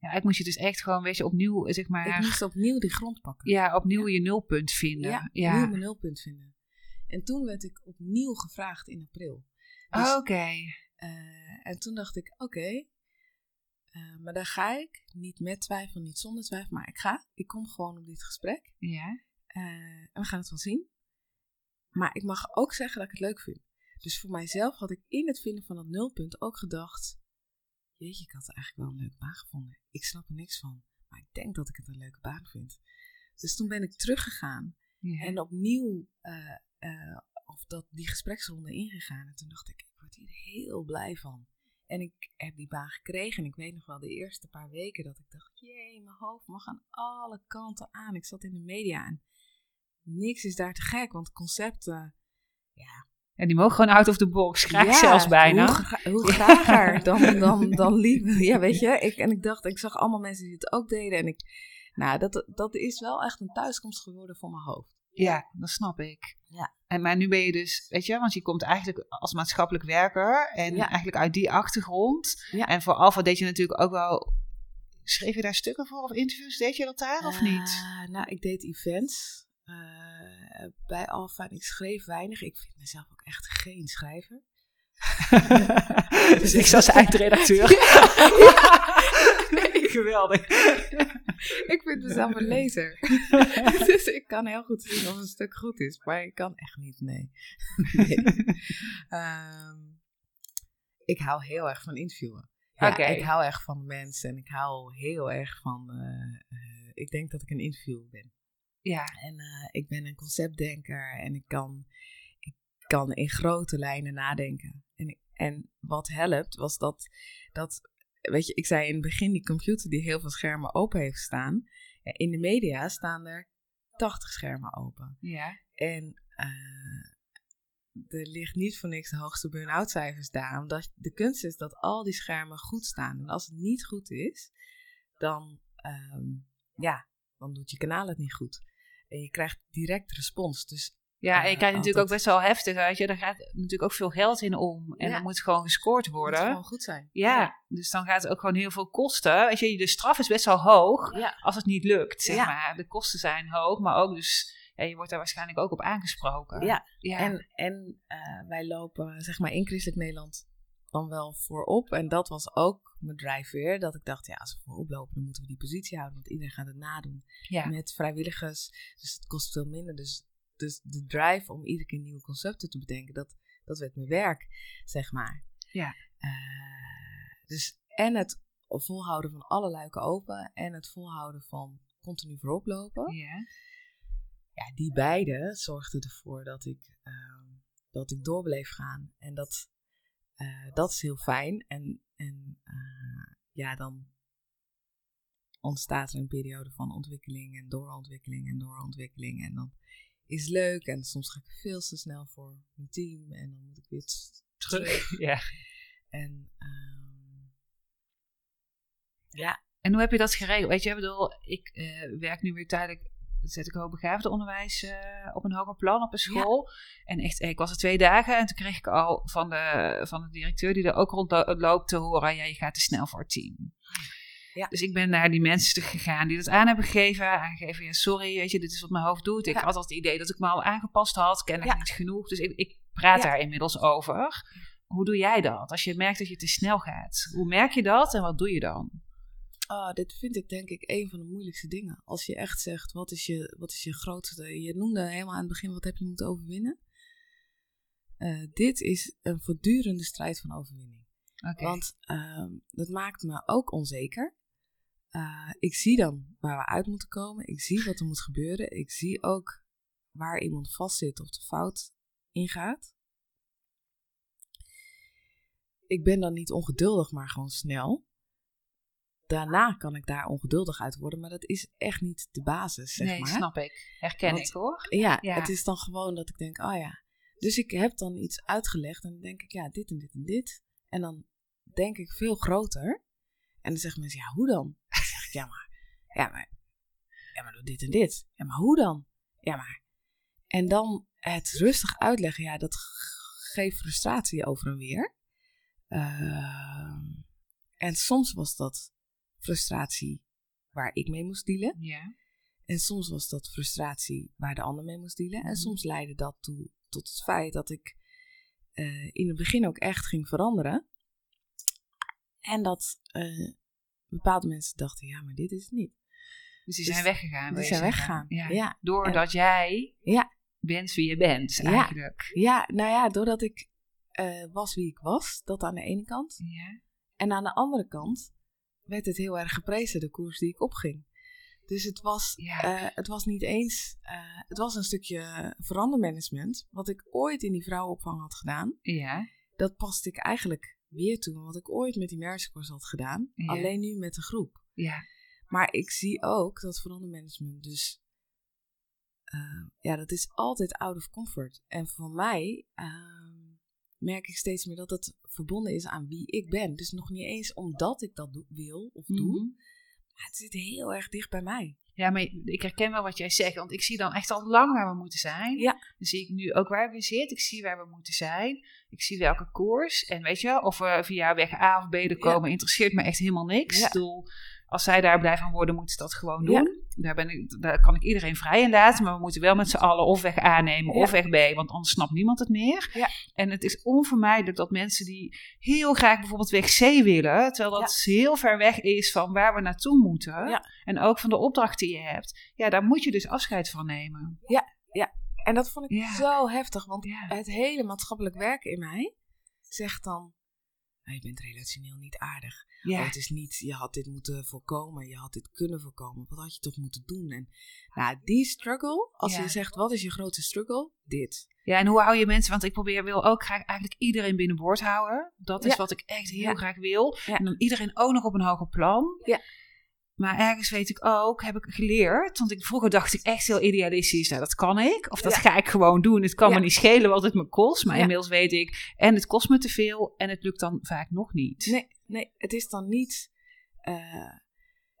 ja, ik moest je dus echt gewoon, weet je, opnieuw, zeg maar... Ik moest opnieuw die grond pakken. Ja, opnieuw je nulpunt vinden. Ja, ja. opnieuw mijn nulpunt vinden. En toen werd ik opnieuw gevraagd in april. Dus, oké. Uh, en toen dacht ik, oké, uh, maar daar ga ik. Niet met twijfel, niet zonder twijfel, maar ik ga. Ik kom gewoon op dit gesprek. Ja. Uh, en we gaan het wel zien. Maar ik mag ook zeggen dat ik het leuk vind. Dus voor mijzelf had ik in het vinden van dat nulpunt ook gedacht: Jeetje, ik had eigenlijk wel een leuke baan gevonden. Ik snap er niks van, maar ik denk dat ik het een leuke baan vind. Dus toen ben ik teruggegaan ja. en opnieuw uh, of dat die gespreksronde ingegaan. En toen dacht ik, ik word hier heel blij van. En ik heb die baan gekregen. En ik weet nog wel de eerste paar weken dat ik dacht, jee, mijn hoofd mag aan alle kanten aan. Ik zat in de media en niks is daar te gek, want concepten, ja. En die mogen gewoon out of the box, graag zelfs bijna. Hoe, gra hoe grager dan, dan, dan lief. Ja, weet je. Ik, en ik dacht, ik zag allemaal mensen die het ook deden. En ik, nou, dat, dat is wel echt een thuiskomst geworden voor mijn hoofd. Ja, dat snap ik. Ja. En, maar nu ben je dus, weet je, want je komt eigenlijk als maatschappelijk werker en Ja. eigenlijk uit die achtergrond. Ja. En voor Alfa deed je natuurlijk ook wel, schreef je daar stukken voor of interviews? Deed je dat daar of niet? Eh, nou, ik deed events eh, bij Alfa en ik schreef weinig. Ik vind mezelf ook echt geen schrijver. dus ik als eindredacteur. Geweldig. ik vind mezelf een lezer. dus ik kan heel goed zien of een stuk goed is, maar ik kan echt niet, nee. nee. Ehm, ik hou heel erg van interviewen. Ja. Ik hou echt van mensen en ik hou heel erg van. eh, eh, ik denk dat ik een interviewer ben. Ja, En eh, ik ben een conceptdenker en ik kan, ik kan in grote lijnen nadenken. En, en wat helpt was dat, dat, weet je, ik zei in het begin die computer die heel veel schermen open heeft staan. In de media staan er 80 schermen open. ja. En eh, er ligt niet voor niks de hoogste burn-out cijfers daar. Omdat de kunst is dat al die schermen goed staan. En als het niet goed is, dan, ehm, ja, dan doet je kanaal het niet goed. En je krijgt direct respons. Dus Ja, en je Eh, krijgt natuurlijk ook best wel heftig, weet je. Daar gaat natuurlijk ook veel geld in om. En Ja. dan moet gewoon gescoord het moet worden. gewoon goed zijn. Ja, dus dan gaat het ook gewoon heel veel kosten. Weet je, de straf is best wel hoog als het niet lukt, zeg maar. De kosten zijn hoog, maar ook dus... Je wordt daar waarschijnlijk ook op aangesproken. Ja. En, en eh, wij lopen, zeg maar, in Christelijk Nederland dan wel voorop. En dat was ook mijn drijfveer. Dat ik dacht, ja, als we voorop lopen, dan moeten we die positie houden. Want iedereen gaat het nadoen. met vrijwilligers. Dus het kost veel minder. Dus, dus de drive om iedere keer nieuwe concepten te bedenken, dat, dat werd mijn werk, zeg maar. Ja. Eh, dus en het volhouden van alle luiken open en het volhouden van continu voorop lopen. ja. Ja, die beide zorgden ervoor dat ik, ehm, dat ik door bleef gaan. En dat, eh, dat is heel fijn. En, en eh, ja, dan ontstaat er een periode van ontwikkeling en doorontwikkeling en doorontwikkeling. En dan is leuk en soms ga ik veel te snel voor mijn team en dan moet ik weer terug. ja. En ehm, ja, En hoe heb je dat geregeld? Weet je, ik bedoel, ik eh, werk nu weer tijdelijk, zet ik hoogbegaafde onderwijs eh, op een hoger plan op een school. En echt, ik was er twee dagen en toen kreeg ik al van de, van de directeur die er ook rondloopt te horen, ja, je gaat te snel voor het team. Ja. Dus ik ben naar die mensen gegaan die dat aan hebben gegeven. Aangegeven, ja, sorry, weet je, dit is wat mijn hoofd doet. Ik had al het idee dat ik me al aangepast had, kennelijk Ja. niet genoeg. Dus ik, ik praat daar inmiddels over. Hoe doe jij dat? Als je merkt dat je te snel gaat. Hoe merk je dat en wat doe je dan? Ah, dit vind ik denk ik een van de moeilijkste dingen. Als je echt zegt, wat is je, wat is je grootste... Je noemde helemaal aan het begin, wat heb je moeten overwinnen? Eh, dit is een voortdurende strijd van overwinning. Want ehm, dat maakt me ook onzeker. Eh, ik zie dan waar we uit moeten komen. Ik zie wat er moet gebeuren. Ik zie ook waar iemand vastzit of de fout ingaat. Ik ben dan niet ongeduldig, maar gewoon snel. Daarna kan ik daar ongeduldig uit worden, maar dat is echt niet de basis, zeg nee, maar. snap ik. Herken Want- ik hoor. Ja, Ja. het is dan gewoon dat ik denk, oh ja. Dus ik heb dan iets uitgelegd en dan denk ik, ja, dit en dit en dit. En dan denk ik veel groter. En dan zeggen mensen, ja, hoe dan? Ja, maar, ja, maar, ja, maar doe dit en dit. Ja, maar hoe dan? Ja, maar. En dan het rustig uitleggen, ja, dat geeft frustratie over en weer. Ehm, en soms was dat frustratie waar ik mee moest dealen. Ja. En soms was dat frustratie waar de ander mee moest dealen. En Mhm. soms leidde dat toe tot het feit dat ik eh, in het begin ook echt ging veranderen. En dat eh, bepaalde mensen dachten, ja, maar dit is het niet. Dus die Dus zijn weggegaan. die je zijn weggegaan, Ja. ja. Doordat jij Ja. bent wie je bent, Ja. eigenlijk. Ja, nou ja, doordat ik eh, was wie ik was, dat aan de ene kant. Ja. En aan de andere kant werd het heel erg geprezen, de koers die ik opging. Dus het was, Ja. eh, het was niet eens, eh, het was een stukje verandermanagement. Wat ik ooit in die vrouwenopvang had gedaan, Ja. dat paste ik eigenlijk weer toe. Wat ik ooit met die merkcourse had gedaan, Ja. alleen nu met de groep. Ja. Maar ik zie ook dat verandermanagement dus uh, ja, dat is altijd out of comfort. En voor mij uh, merk ik steeds meer dat het verbonden is aan wie ik ben. Dus nog niet eens omdat ik dat wil of doe. Mhm. Maar het zit heel erg dicht bij mij. Ja, maar ik herken wel wat jij zegt, want ik zie dan echt al lang waar we moeten zijn. Ja. Dan zie ik nu ook waar we zitten. Ik zie waar we moeten zijn. Ik zie welke koers. En weet je, of we via weg A of B er komen, interesseert me echt helemaal niks. Ja. Ik bedoel, als zij daar blij van worden, moeten ze dat gewoon doen. Ja. Daar, ben ik, daar kan ik iedereen vrij in laten. Maar we moeten wel met z'n allen of weg A nemen Ja. of weg B. Want anders snapt niemand het meer. Ja. En het is onvermijdelijk dat mensen die heel graag bijvoorbeeld weg C willen. Terwijl dat heel ver weg is van waar we naartoe moeten. Ja. En ook van de opdracht die je hebt. Ja, daar moet je dus afscheid van nemen. En dat vond ik Ja. zo heftig, want Ja. het hele maatschappelijk werk in mij zegt dan: "Nou, je bent relationeel niet aardig. Ja. Oh, het is niet, je had dit moeten voorkomen, je had dit kunnen voorkomen. Wat had je toch moeten doen? En nou, die struggle, als Ja. je zegt: wat is je grootste struggle? Dit. Ja, en hoe hou je mensen? Want ik probeer wil ook graag eigenlijk iedereen binnenboord houden. Dat is Ja. wat ik echt heel graag wil. En dan iedereen ook nog op een hoger plan. Ja. Maar ergens weet ik ook, heb ik geleerd. Want ik, vroeger dacht ik echt heel idealistisch. Nou, dat kan ik. Of dat Ja. ga ik gewoon doen. Het kan Ja. me niet schelen wat het me kost. Maar Ja. inmiddels weet ik. En het kost me te veel. En het lukt dan vaak nog niet. Nee, nee, het is dan niet. eh,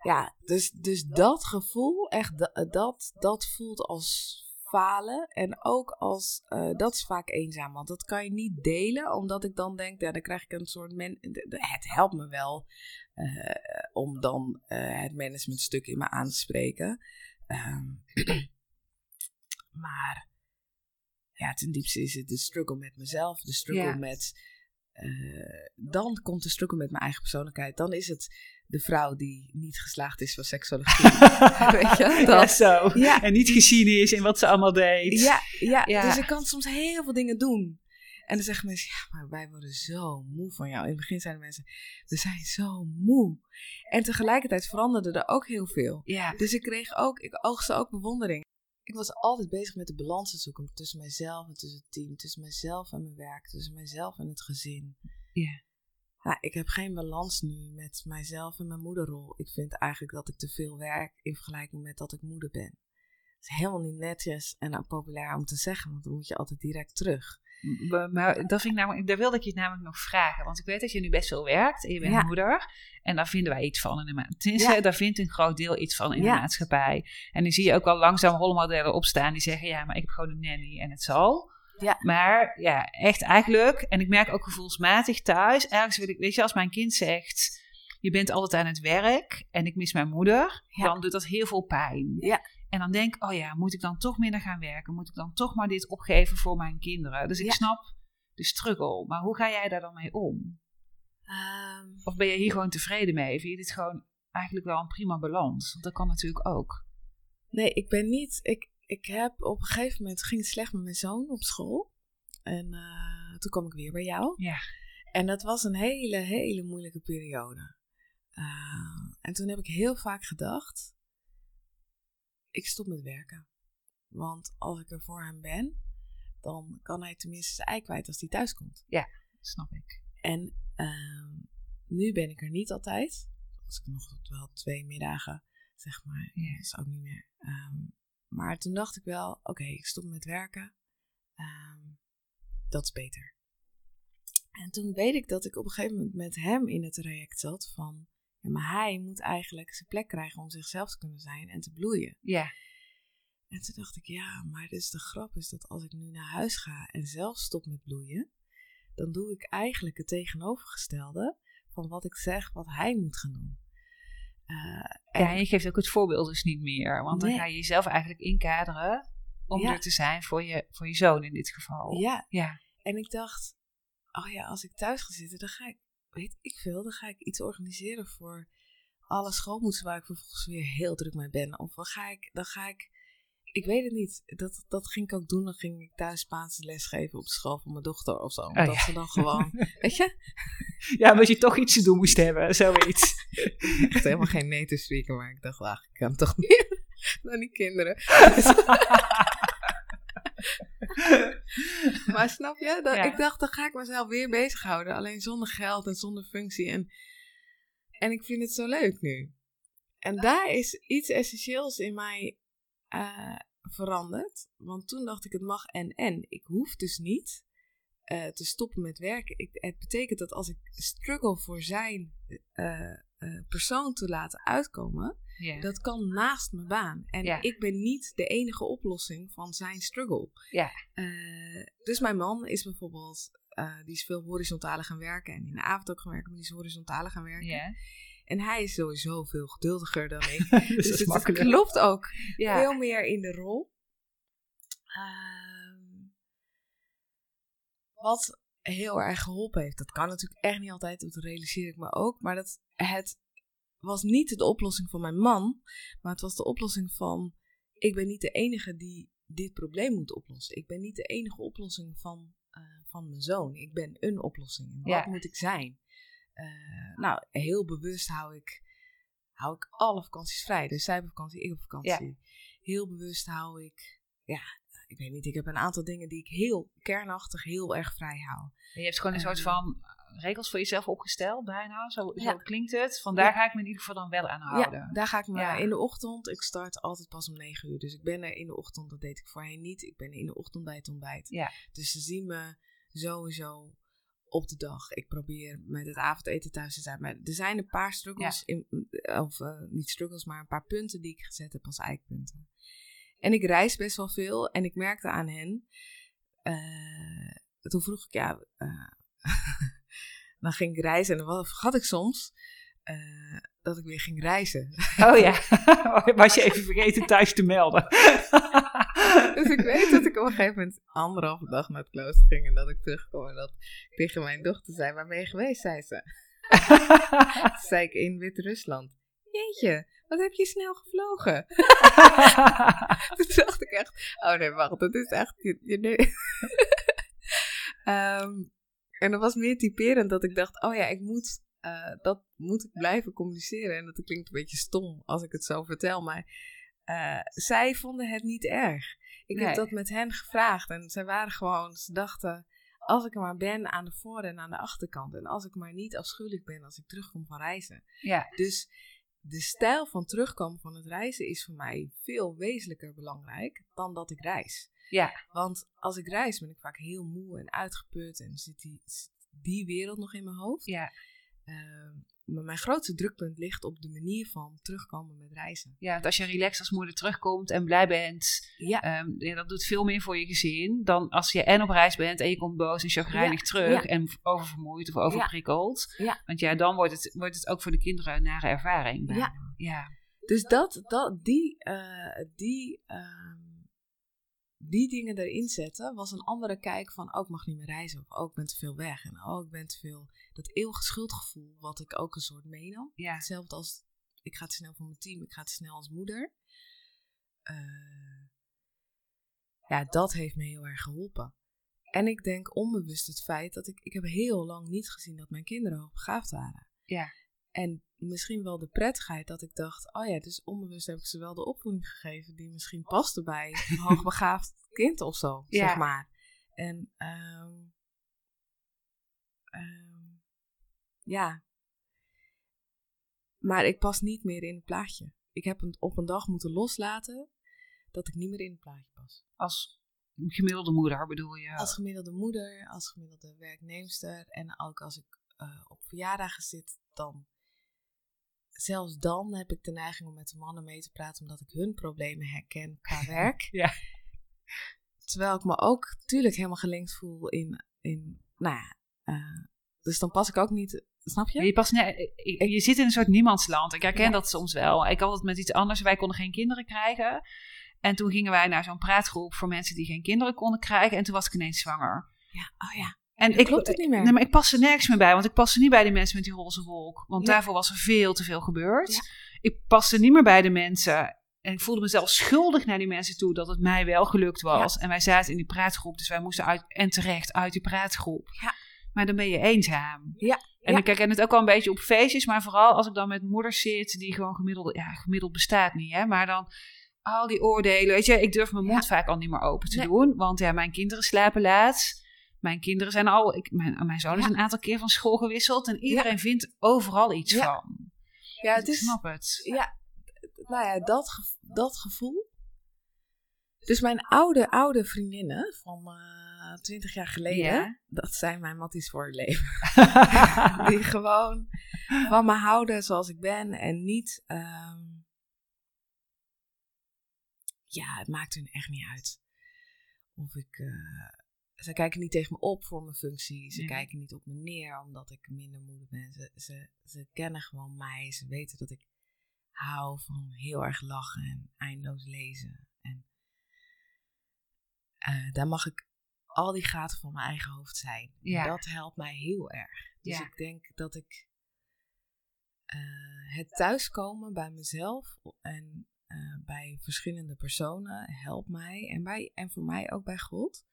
ja, dus, dus dat gevoel, echt, da- dat, dat voelt als falen. En ook als, eh, dat is vaak eenzaam, want dat kan je niet delen, omdat ik dan denk, ja, dan krijg ik een soort, men, het helpt me wel eh, om dan eh, het managementstuk in me aan te spreken. Ehm, maar ja, ten diepste is het de struggle met mezelf, de struggle Ja. met dan komt de struggle met mijn eigen persoonlijkheid. Dan is het de vrouw die niet geslaagd is van seksologie. Weet je? Ja, Dat, zo. Ja. En niet gezien is in wat ze allemaal deed. ja, ja, Ja. dus ik kan soms heel veel dingen doen. En dan zeggen mensen, ja, maar wij worden zo moe van jou. In het begin zeiden mensen, we zijn zo moe. En tegelijkertijd veranderde er ook heel veel. Ja. Dus ik kreeg ook, ik oogste ook bewondering. Ik was altijd bezig met de balans te zoeken tussen mijzelf en tussen het team, tussen mijzelf en mijn werk, tussen mijzelf en het gezin. Ja. Ja, ik heb geen balans nu met mijzelf en mijn moederrol. Ik vind eigenlijk dat ik te veel werk in vergelijking met dat ik moeder ben. Het is helemaal niet netjes en populair om te zeggen, want dan moet je altijd direct terug. Maar- dat vind ik namelijk, daar wilde ik je namelijk nog vragen. Want ik weet dat je nu best veel werkt en je bent Ja. moeder. En daar vinden wij iets van in de maatschappij. Ja. daar vindt een groot deel iets van in de maatschappij. En nu zie je ook al langzaam rolmodellen opstaan die zeggen: ja, maar ik heb gewoon een nanny en het zal. Ja. Maar ja, echt eigenlijk. En ik merk ook gevoelsmatig thuis. Ergens wil ik, weet je, als mijn kind zegt: je bent altijd aan het werk en ik mis mijn moeder, Ja. dan doet dat heel veel pijn. Ja. En dan denk ik, oh ja, moet ik dan toch minder gaan werken? Moet ik dan toch maar dit opgeven voor mijn kinderen? Dus ik Ja. snap de struggle. Maar hoe ga jij daar dan mee om? Of ben je hier gewoon tevreden mee? Vind je dit gewoon eigenlijk wel een prima balans? Want dat kan natuurlijk ook. Nee, ik ben niet. Ik, ik heb op een gegeven moment ging het slecht met mijn zoon op school. En eh, toen kwam ik weer bij jou. Ja. En dat was een hele, hele moeilijke periode. Eh, en toen heb ik heel vaak gedacht: ik stop met werken. Want als ik er voor hem ben, dan kan hij tenminste zijn ei kwijt als hij thuis komt. Snap ik. En ehm, nu ben ik er niet altijd. Als ik nog wel twee middagen, zeg maar, Ja. is ook niet meer. Ehm, maar toen dacht ik wel, oké, ik stop met werken. Ehm, dat is beter. En toen weet ik dat ik op een gegeven moment met hem in het traject zat van, ja, maar hij moet eigenlijk zijn plek krijgen om zichzelf te kunnen zijn en te bloeien. Ja. En toen dacht ik, ja, maar dus de grap is dat als ik nu naar huis ga en zelf stop met bloeien, dan doe ik eigenlijk het tegenovergestelde van wat ik zeg wat hij moet gaan doen. Eh, en- Ja, en je geeft ook het voorbeeld dus niet meer. Want dan ga je jezelf eigenlijk inkaderen om Ja. er te zijn voor je, voor je zoon in dit geval. ja, Ja. en ik dacht, oh ja, als ik thuis ga zitten, dan ga ik, weet ik veel, dan ga ik iets organiseren voor alle schoolmoeders waar ik vervolgens weer heel druk mee ben. Of dan ga ik, dan ga ik, ik weet het niet. Dat, dat ging ik ook doen. Dan ging ik thuis Spaanse les geven op de school van mijn dochter of zo. Oh, dat ja. ze dan gewoon, weet je, ja, omdat je toch iets te doen moest hebben, zoiets. echt helemaal geen native speaker, maar ik dacht, ach, ik kan toch meer dan die kinderen. maar snap je? Dat, Ja. Ik dacht, dan ga ik mezelf weer bezighouden. Alleen zonder geld en zonder functie. En, en ik vind het zo leuk nu. En daar is iets essentieels in mij. eh, veranderd. Want toen dacht ik, het mag en en. Ik hoef dus niet eh, te stoppen met werken. Ik, het betekent dat als ik struggle voor zijn eh, persoon te laten uitkomen, Ja. dat kan naast mijn baan. En Ja. ik ben niet de enige oplossing van zijn struggle. Ja. Eh, dus mijn man is bijvoorbeeld, eh, die is veel horizontaler gaan werken en in de avond ook gaan werken, maar die is horizontaler gaan werken. ja. En hij is sowieso veel geduldiger dan ik. Dus dus het klopt ook veel meer in de rol. Ehm, wat heel erg geholpen heeft, dat kan natuurlijk echt niet altijd, dat realiseer ik me ook, maar dat het was niet de oplossing van mijn man, maar het was de oplossing van, ik ben niet de enige die dit probleem moet oplossen. Ik ben niet de enige oplossing van, eh, van mijn zoon. Ik ben een oplossing. En wat Ja. moet ik zijn? Eh, nou, heel bewust hou ik, hou ik alle vakanties vrij. Dus zij hebben vakantie, ik heb vakantie. Heel bewust hou ik, ja, ik weet niet, ik heb een aantal dingen die ik heel kernachtig, heel erg vrij hou. Je hebt gewoon een soort Eh. van regels voor jezelf opgesteld, bijna. Zo, Ja. klinkt het. Vandaar Ja. ga ik me in ieder geval dan wel aan houden. Ja, daar ga ik me Ja. in de ochtend. Ik start altijd pas om 9 uur. Dus ik ben er in de ochtend, dat deed ik voorheen niet. Ik ben er in de ochtend bij het ontbijt. Dus ze zien me sowieso op de dag. Ik probeer met het avondeten thuis te zijn. Maar er zijn een paar struggles, in, of eh, niet struggles, maar een paar punten die ik gezet heb als eikpunten. En ik reis best wel veel en ik merkte aan hen. eh, toen vroeg ik, ja, eh, dan ging ik reizen en dan vergat ik soms eh, dat ik weer ging reizen. Oh ja, was je even vergeten thuis te melden. Dus ik weet dat ik op een gegeven moment anderhalve dag naar het klooster ging en dat ik terugkwam en dat ik tegen mijn dochter zei, waar ben je geweest, zei ze. Toen zei ik in Wit-Rusland. Jeetje, wat heb je snel gevlogen? Toen dacht ik echt, oh nee, wacht, dat is echt... Je, je- nee. En dat was meer typerend dat ik dacht, oh ja, ik moet, eh, dat moet ik blijven communiceren. En dat klinkt een beetje stom als ik het zo vertel, maar eh, zij vonden het niet erg. Ik Nee. heb dat met hen gevraagd en zij waren gewoon, ze dachten, als ik er maar ben aan de voor- en aan de achterkant. En als ik maar niet afschuwelijk ben als ik terugkom van reizen. ja, Dus de stijl van terugkomen van het reizen is voor mij veel wezenlijker belangrijk dan dat ik reis. Ja, Want als ik reis ben ik vaak heel moe en uitgeput en zit die, zit die wereld nog in mijn hoofd. ja, Ehm, maar mijn grootste drukpunt ligt op de manier van terugkomen met reizen. ja. Want als je relaxed als moeder terugkomt en blij bent, Ja, ehm, ja, dat doet veel meer voor je gezin dan als je en op reis bent en je komt boos en chagrijnig Ja, terug ja. en oververmoeid of overprikkeld. Ja. Want ja, dan wordt het, wordt het ook voor de kinderen een nare ervaring. Ja. ja. dus dat, dat, die, eh, die, ehm, die dingen erin zetten was een andere kijk van, oh ik mag niet meer reizen of oh ik ben te veel weg en oh ik ben te veel, dat eeuwige schuldgevoel wat ik ook een soort meenam. Ja. Hetzelfde als ik ga te snel voor mijn team, ik ga te snel als moeder. Eh, ja, dat heeft me heel erg geholpen. En ik denk onbewust het feit dat ik, ik heb heel lang niet gezien dat mijn kinderen hoogbegaafd waren. Ja. En misschien wel de prettigheid dat ik dacht, oh ja, dus onbewust heb ik ze wel de opvoeding gegeven die misschien paste bij een hoogbegaafd kind of zo, Ja. zeg maar. En ehm, ehm, ja, maar ik pas niet meer in het plaatje. Ik heb een, op een dag moeten loslaten dat ik niet meer in het plaatje pas. Als gemiddelde moeder bedoel je? Als gemiddelde moeder, als gemiddelde werknemster en ook als ik eh, op verjaardagen zit, dan. Zelfs dan heb ik de neiging om met de mannen mee te praten, omdat ik hun problemen herken qua werk. Ja. Terwijl ik me ook natuurlijk helemaal gelinkt voel in, in nou ja, eh, dus dan pas ik ook niet, snap je? Je, past ne- je, je zit in een soort niemandsland. Ik herken Ja. dat soms wel. Ik had het met iets anders. Wij konden geen kinderen krijgen. En toen gingen wij naar zo'n praatgroep voor mensen die geen kinderen konden krijgen. En toen was ik ineens zwanger. Ja, oh ja. En ik, klopt het niet meer. Nee, maar ik paste nergens meer bij. Want ik paste niet bij die mensen met die roze wolk. Want daarvoor was er veel te veel gebeurd. Ja. Ik paste niet meer bij de mensen. En ik voelde mezelf schuldig naar die mensen toe dat het mij wel gelukt was. En wij zaten in die praatgroep. Dus wij moesten uit, en terecht uit die praatgroep. Ja. Maar dan ben je eenzaam. Ja, En ik herken het ook al een beetje op feestjes. Maar vooral als ik dan met moeders zit. Die gewoon gemiddeld... Ja, gemiddeld bestaat niet, hè. Maar dan al die oordelen. Weet je, ik durf mijn mond vaak al niet meer open te Nee. doen. Want ja, mijn kinderen slapen laat. Mijn kinderen zijn al... Ik, mijn, mijn zoon is Ja. een aantal keer van school gewisseld. En iedereen vindt overal iets Ja. van. ja, ik snap het. ja, nou ja, dat, dat gevoel. Dus mijn oude, oude vriendinnen van uh, eh, 20 jaar geleden, dat zijn mijn matties voor het leven. die gewoon van me houden zoals ik ben en niet. ehm, ja, het maakt hun echt niet uit. Of ik. eh, ze kijken niet tegen me op voor mijn functie. Ze Ja. kijken niet op me neer omdat ik minder moeder ben. Ze, ze, ze kennen gewoon mij. Ze weten dat ik hou van heel erg lachen en eindeloos lezen. En eh, daar mag ik al die gaten van mijn eigen hoofd zijn. Ja. Dat helpt mij heel erg. Dus Ja. ik denk dat ik eh, het thuiskomen bij mezelf en eh, bij verschillende personen helpt mij. En, bij, en voor mij ook bij God.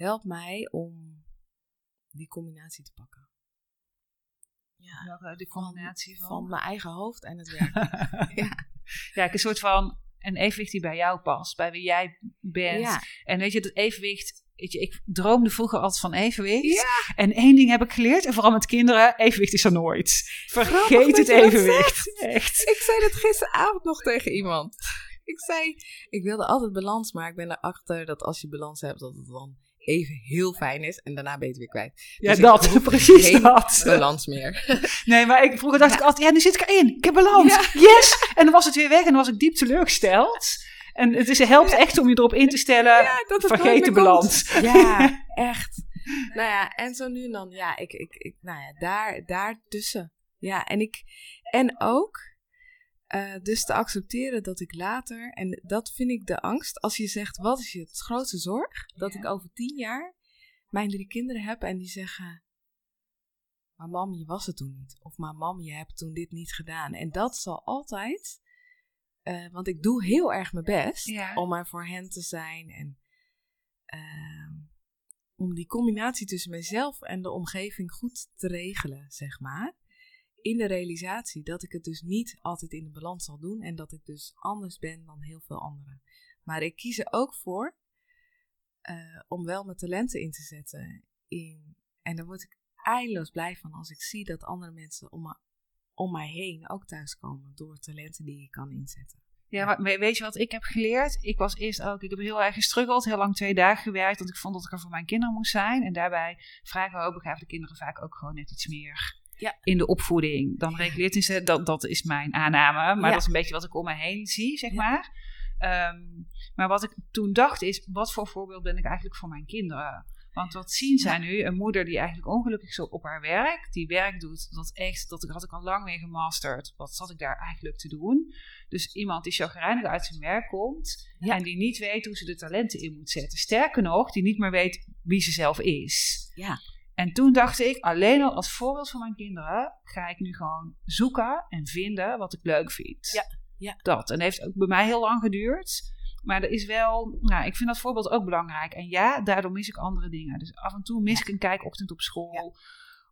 Helpt mij om die combinatie te pakken. Ja, Welke- de combinatie van... van mijn eigen hoofd en het werk. ja. ja, een soort van een evenwicht die bij jou past, bij wie jij bent. ja. En weet je, dat evenwicht, weet je, ik droomde vroeger altijd van evenwicht. Ja. En één ding heb ik geleerd, en vooral met kinderen, evenwicht is er nooit. Vergeet het evenwicht. Echt. Ik zei dat gisteravond nog tegen iemand. Ik zei, ik wilde altijd balans, maar ik ben erachter dat als je balans hebt, dat het dan even heel fijn is en daarna ben je het weer kwijt. Ja, Dus dat, precies geen dat. Balans meer. Nee, maar ik, vroeger dacht Ja. ik altijd, ja, nu zit ik erin. Ik heb balans. Yes! En dan was het weer weg en dan was ik diep teleurgesteld. En het is, het helpt echt om je erop in te stellen, Ja, dat vergeet de balans. komt. Ja, echt. Nou ja, en zo nu en dan, ja, ik, ik, ik nou ja, daar, daar tussen. Ja, en ik, en ook, eh, dus te accepteren dat ik later, en dat vind ik de angst, als je zegt, wat is je grootste zorg? Dat Ja. ik over tien jaar mijn drie kinderen heb en die zeggen, maar mam, je was het toen niet. Of maar mam, je hebt toen dit niet gedaan. En dat zal altijd, eh, want ik doe heel erg mijn best Ja. om er voor hen te zijn en ehm, om die combinatie tussen mezelf en de omgeving goed te regelen, zeg maar. In de realisatie dat ik het dus niet altijd in de balans zal doen en dat ik dus anders ben dan heel veel anderen. Maar ik kies er ook voor eh, om wel mijn talenten in te zetten. In, en daar word ik eindeloos blij van als ik zie dat andere mensen om, om mij heen ook thuiskomen door talenten die ik kan inzetten. Ja, maar we- weet je wat ik heb geleerd? Ik was eerst ook, ik heb heel erg gestruggeld, heel lang twee dagen gewerkt, want ik vond dat ik er voor mijn kinderen moest zijn. En daarbij vrij hoogbegaafde kinderen vaak ook gewoon net iets meer Ja. in de opvoeding. Dan reguleert in ze, dat, dat is mijn aanname, maar dat is een beetje wat ik om me heen zie, zeg maar. Ehm, maar wat ik toen dacht is, wat voor voorbeeld ben ik eigenlijk voor mijn kinderen? Want wat zien zij nu? Een moeder die eigenlijk ongelukkig zo op haar werk, die werk doet, dat echt, dat had ik al lang mee gemasterd. Wat zat ik daar eigenlijk te doen? Dus iemand die chagrijnig uit zijn werk komt Ja. en die niet weet hoe ze de talenten in moet zetten. Sterker nog, die niet meer weet wie ze zelf is. Ja. En toen dacht ik, alleen al als voorbeeld voor mijn kinderen, ga ik nu gewoon zoeken en vinden wat ik leuk vind. Ja, ja. Dat. En dat heeft ook bij mij heel lang geduurd. Maar er is wel, nou, ik vind dat voorbeeld ook belangrijk. En ja, daardoor mis ik andere dingen. Dus af en toe mis ik een kijkochtend op school.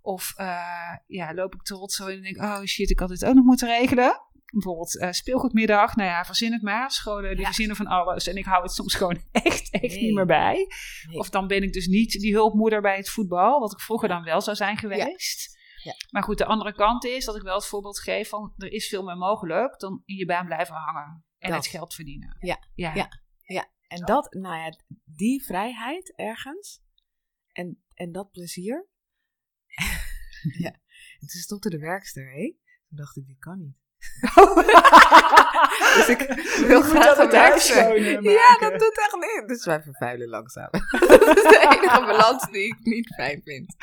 Of eh, ja, loop ik trots zo in en denk, oh shit, ik had dit ook nog moeten regelen. Bijvoorbeeld eh, speelgoedmiddag. Nou ja, verzin het maar. Scholen die Ja. verzinnen van alles. En ik hou het soms gewoon echt, echt Nee. niet meer bij. Nee. Of dan ben ik dus niet die hulpmoeder bij het voetbal. Wat ik vroeger dan wel zou zijn geweest. Ja. Maar goed, de andere kant is dat ik wel het voorbeeld geef van... er is veel meer mogelijk dan in je baan blijven hangen. En Dat. het geld verdienen. Ja. Ja. Ja. En dat, nou ja, die vrijheid ergens en, en dat plezier. ja. En toen stopte de werkster, hé. Toen dacht ik, dit kan niet. Dus ik wil graag dat een het Ja, dat doet echt niet. Dus wij vervuilen langzaam. dat is de enige balans die ik niet fijn vind.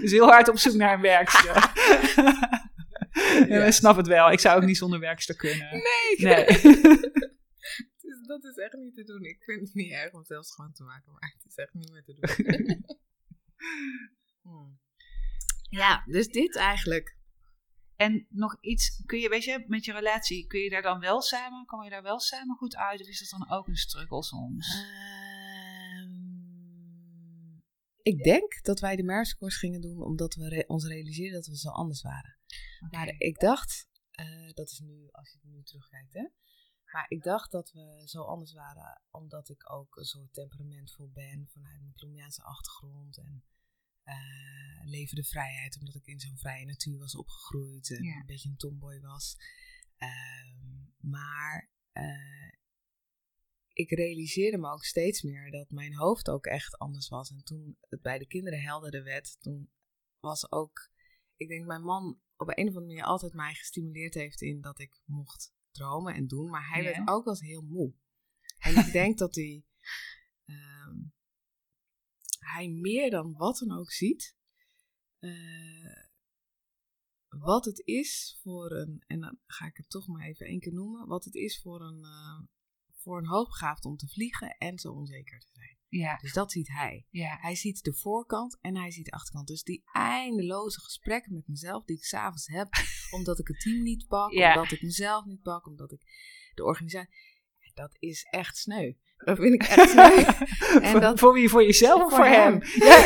dus heel hard op zoek naar een werkster. ja. Ja. ik snap het wel. Ik zou ook niet zonder werkster kunnen. Nee. Nee. Dus dat is echt niet te doen. Ik vind het niet erg om zelf schoon te maken, maar het is echt niet meer te doen. Hmm. Ja, dus dit eigenlijk. En nog iets, kun je, weet je, met je relatie, kun je daar dan wel samen, kom je daar wel samen goed uit? Of is dat dan ook een struggle soms? Ehm, ik denk dat wij de Merskors gingen doen omdat we re- ons realiseerden dat we zo anders waren. Maar ik dacht, eh, dat is nu, als je nu terugkijkt, hè. Maar ik dacht dat we zo anders waren omdat ik ook een soort temperamentvol ben vanuit mijn Colombiaanse achtergrond. En eh leven de vrijheid, omdat ik in zo'n vrije natuur was opgegroeid en Ja. een beetje een tomboy was. Ehm, maar eh, ik realiseerde me ook steeds meer dat mijn hoofd ook echt anders was. En toen het bij de kinderen helderder werd, toen was ook, ik denk mijn man op een of andere manier altijd mij gestimuleerd heeft in dat ik mocht dromen en doen. Maar hij Ja. werd ook wel eens heel moe. En ik denk dat hij, ehm, hij meer dan wat dan ook ziet, eh, wat het is voor een, en dan ga ik het toch maar even één keer noemen, wat het is voor een, eh, voor een hoogbegaafde om te vliegen en zo onzeker te zijn. Ja, Dus dat ziet hij. ja. Hij ziet de voorkant en hij ziet de achterkant. Dus die eindeloze gesprekken met mezelf die ik s'avonds heb, omdat ik het team niet pak, Ja. omdat ik mezelf niet pak, omdat ik de organisatie. Dat is echt sneu. Dat vind ik echt sneu. En voor, dat- voor wie? Voor jezelf of Voor voor hem? hem. Ja.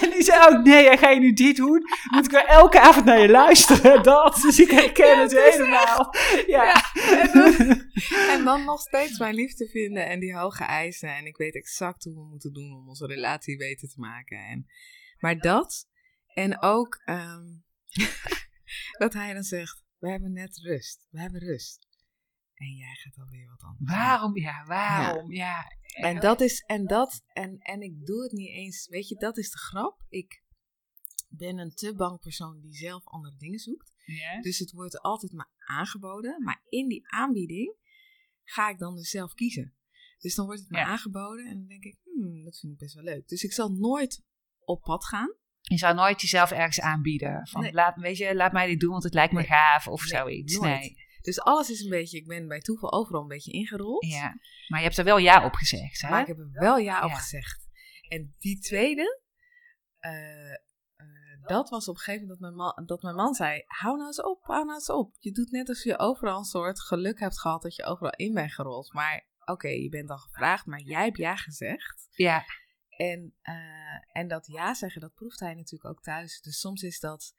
en die zei ook, nee, ga je nu dit doen? Moet ik wel elke avond naar je luisteren? Dat, dus ik herken Ja, het helemaal. Ja. En dan, en dan nog steeds mijn liefde vinden en die hoge eisen. En ik weet exact hoe we moeten doen om onze relatie beter te maken. En, maar dat, en ook ehm, dat hij dan zegt, we hebben net rust. We hebben rust. En jij gaat alweer wat anders. Waarom? Ja, waarom? Ja. En dat is, en dat, en, en ik doe het niet eens, weet je, dat is de grap. Ik ben een te bang persoon die zelf andere dingen zoekt. Ja. Dus het wordt altijd maar aangeboden. Maar in die aanbieding ga ik dan dus zelf kiezen. Dus dan wordt het me Ja. aangeboden en dan denk ik, hmm, dat vind ik best wel leuk. Dus ik zal nooit op pad gaan. Je zou nooit jezelf ergens aanbieden. Van, Nee. laat, weet je, laat mij dit doen, want het lijkt me Nee. gaaf of Nee, zoiets. nooit. Nee. Dus alles is een beetje, ik ben bij toeval overal een beetje ingerold. Ja. Maar je hebt er wel ja op gezegd, hè? Maar ik heb er wel ja op Ja. gezegd. En die tweede, eh, eh, dat was op een gegeven moment dat mijn, man, dat mijn man zei: Hou nou eens op, hou nou eens op. Je doet net alsof je overal een soort geluk hebt gehad dat je overal in bent gerold. Maar oké, je bent dan gevraagd, maar jij hebt ja gezegd. Ja, En, eh, en dat ja zeggen, dat proeft hij natuurlijk ook thuis. Dus soms is dat